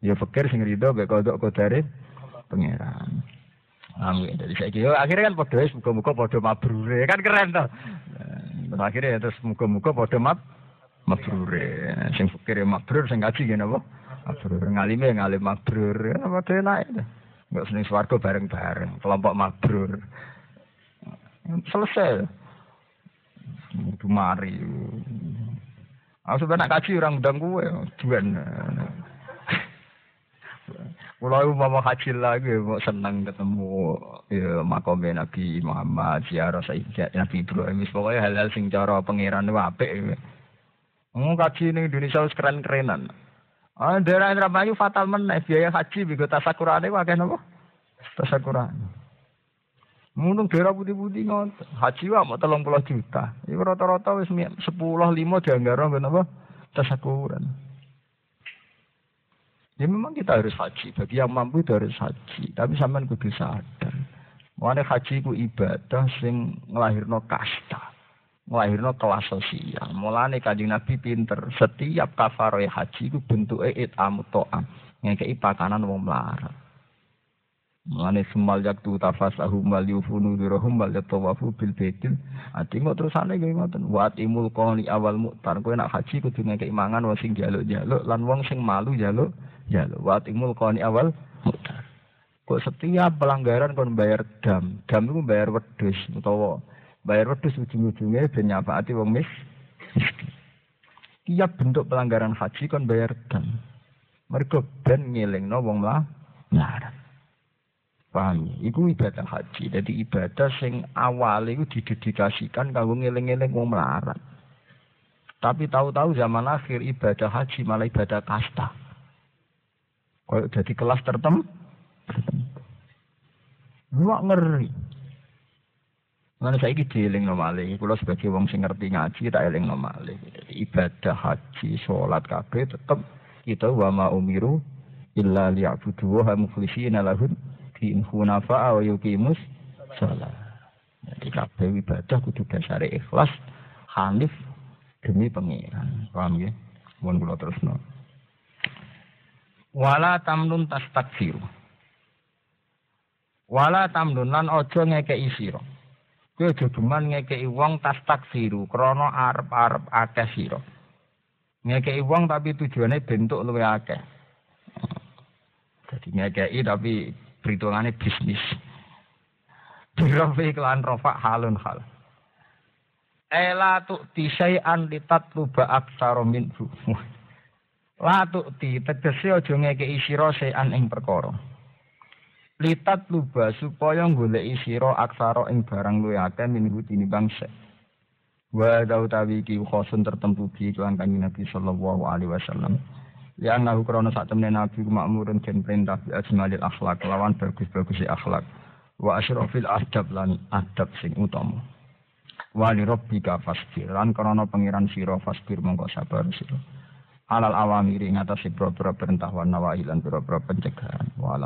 Speaker 1: Ya fakir sing rido mek kodok kodare pangeran. Amin. Jadi saya kira akhirnya kan podo muka-muka podo mabrure kan keren toh. Akhirnya terus muka-muka podo mab mabrure. Sing fakir ya mabrur, sing kaji gini apa? mabrur ngalime ngalim mabrur apa enak itu nggak seneng swarga bareng-bareng kelompok mabrur selesai itu mari aku sebenarnya kaji orang udang gue tuan Kalau mau haji lagi, mau senang ketemu ya makom Nabi Muhammad, ziarah Sayyidat Nabi Ibrahim, pokoknya hal-hal sing cara pangeran itu apik. Mau kaji ini Indonesia keren-kerenan. Ah, daerah Indramayu fatal meneh biaya haji bigo tasakurane akeh napa? Tasakurane. Munung daerah putih-putih ngoten. Haji wae mau 30 juta. Iku rata-rata wis 10 5 dianggara ben apa? Tasakuran. Ya memang kita harus haji. Bagi yang mampu itu harus haji. Tapi sampean kudu sadar. Mulane haji ku ibadah sing nglahirno kasta nglahirno kelas sosial. Mulane Kanjeng Nabi pinter, setiap kafaroh haji iku bentuke itamu to'am. Ngekei pakanan wong melarat. Mulane semal yaktu tafasahu mal yufunu dirahum mal yatawafu bil baitil. Ati kok terusane nggih ngoten. Wa timul qali awal muktar. Kowe nak haji kudu ngekei mangan wong sing jaluk-jaluk lan wong sing malu jaluk jaluk. Wa timul qali awal muktar. Kok setiap pelanggaran kon bayar dam. Dam itu bayar wedhus utawa bayar wedhus ujung-ujungnya ben nyafaati wong mis. Tiap bentuk pelanggaran haji kon bayar dam. Mereka ben ngelingno wong lah melarat. Paham ya? Iku ibadah haji. Jadi ibadah sing awal itu didedikasikan kanggo ngeling-eling wong melarat. Tapi tahu-tahu zaman akhir ibadah haji malah ibadah kasta. Kalau jadi kelas tertentu, tertentu. ngeri. Mana saya ini dieling nomale, kalau sebagai wong sing ngerti ngaji tak eling nomale. Jadi ibadah haji, sholat kabeh tetep kita wa ma umiru illa liya'budu wa mukhlishina din hunafa wa yuqimus shalah. Jadi kabeh ibadah kudu dasare ikhlas, hanif demi pengiran. Paham ya? Mohon kula terusno. Wala tamnun tastakfiru. Wala tamnun lan aja ngekeki sira. Kowe aja geman ngekeki wong tastakfiru krana arep-arep akeh sira. Ngekeki wong tapi tujuannya bentuk luwe akeh. Jadi ngekeki tapi perhitungannya bisnis. Birofi kelan rofa halun hal. Ela tu tisai'an litat luba aksaro minhu. La tu ti tegese aja ngekeki sira sean ing perkara litat luba supaya goleki sira aksara ing barang luwih akeh minhu tinimbang sek wa dautawi iki khosun tertentu bi kelan kanjeng Nabi sallallahu alaihi wasallam ya nahu krana sak temene nabi makmurun den perintah bi ajmalil akhlak lawan bagus-bagus akhlak. Wa asyrafil adab lan adab sing utama. Wa li rabbika fasbir lan krana pangeran sira fasbir mongko sabar sira. Alal awamiri ngatasi pira-pira perintah wa nawahi lan pira-pira pencegahan. Wa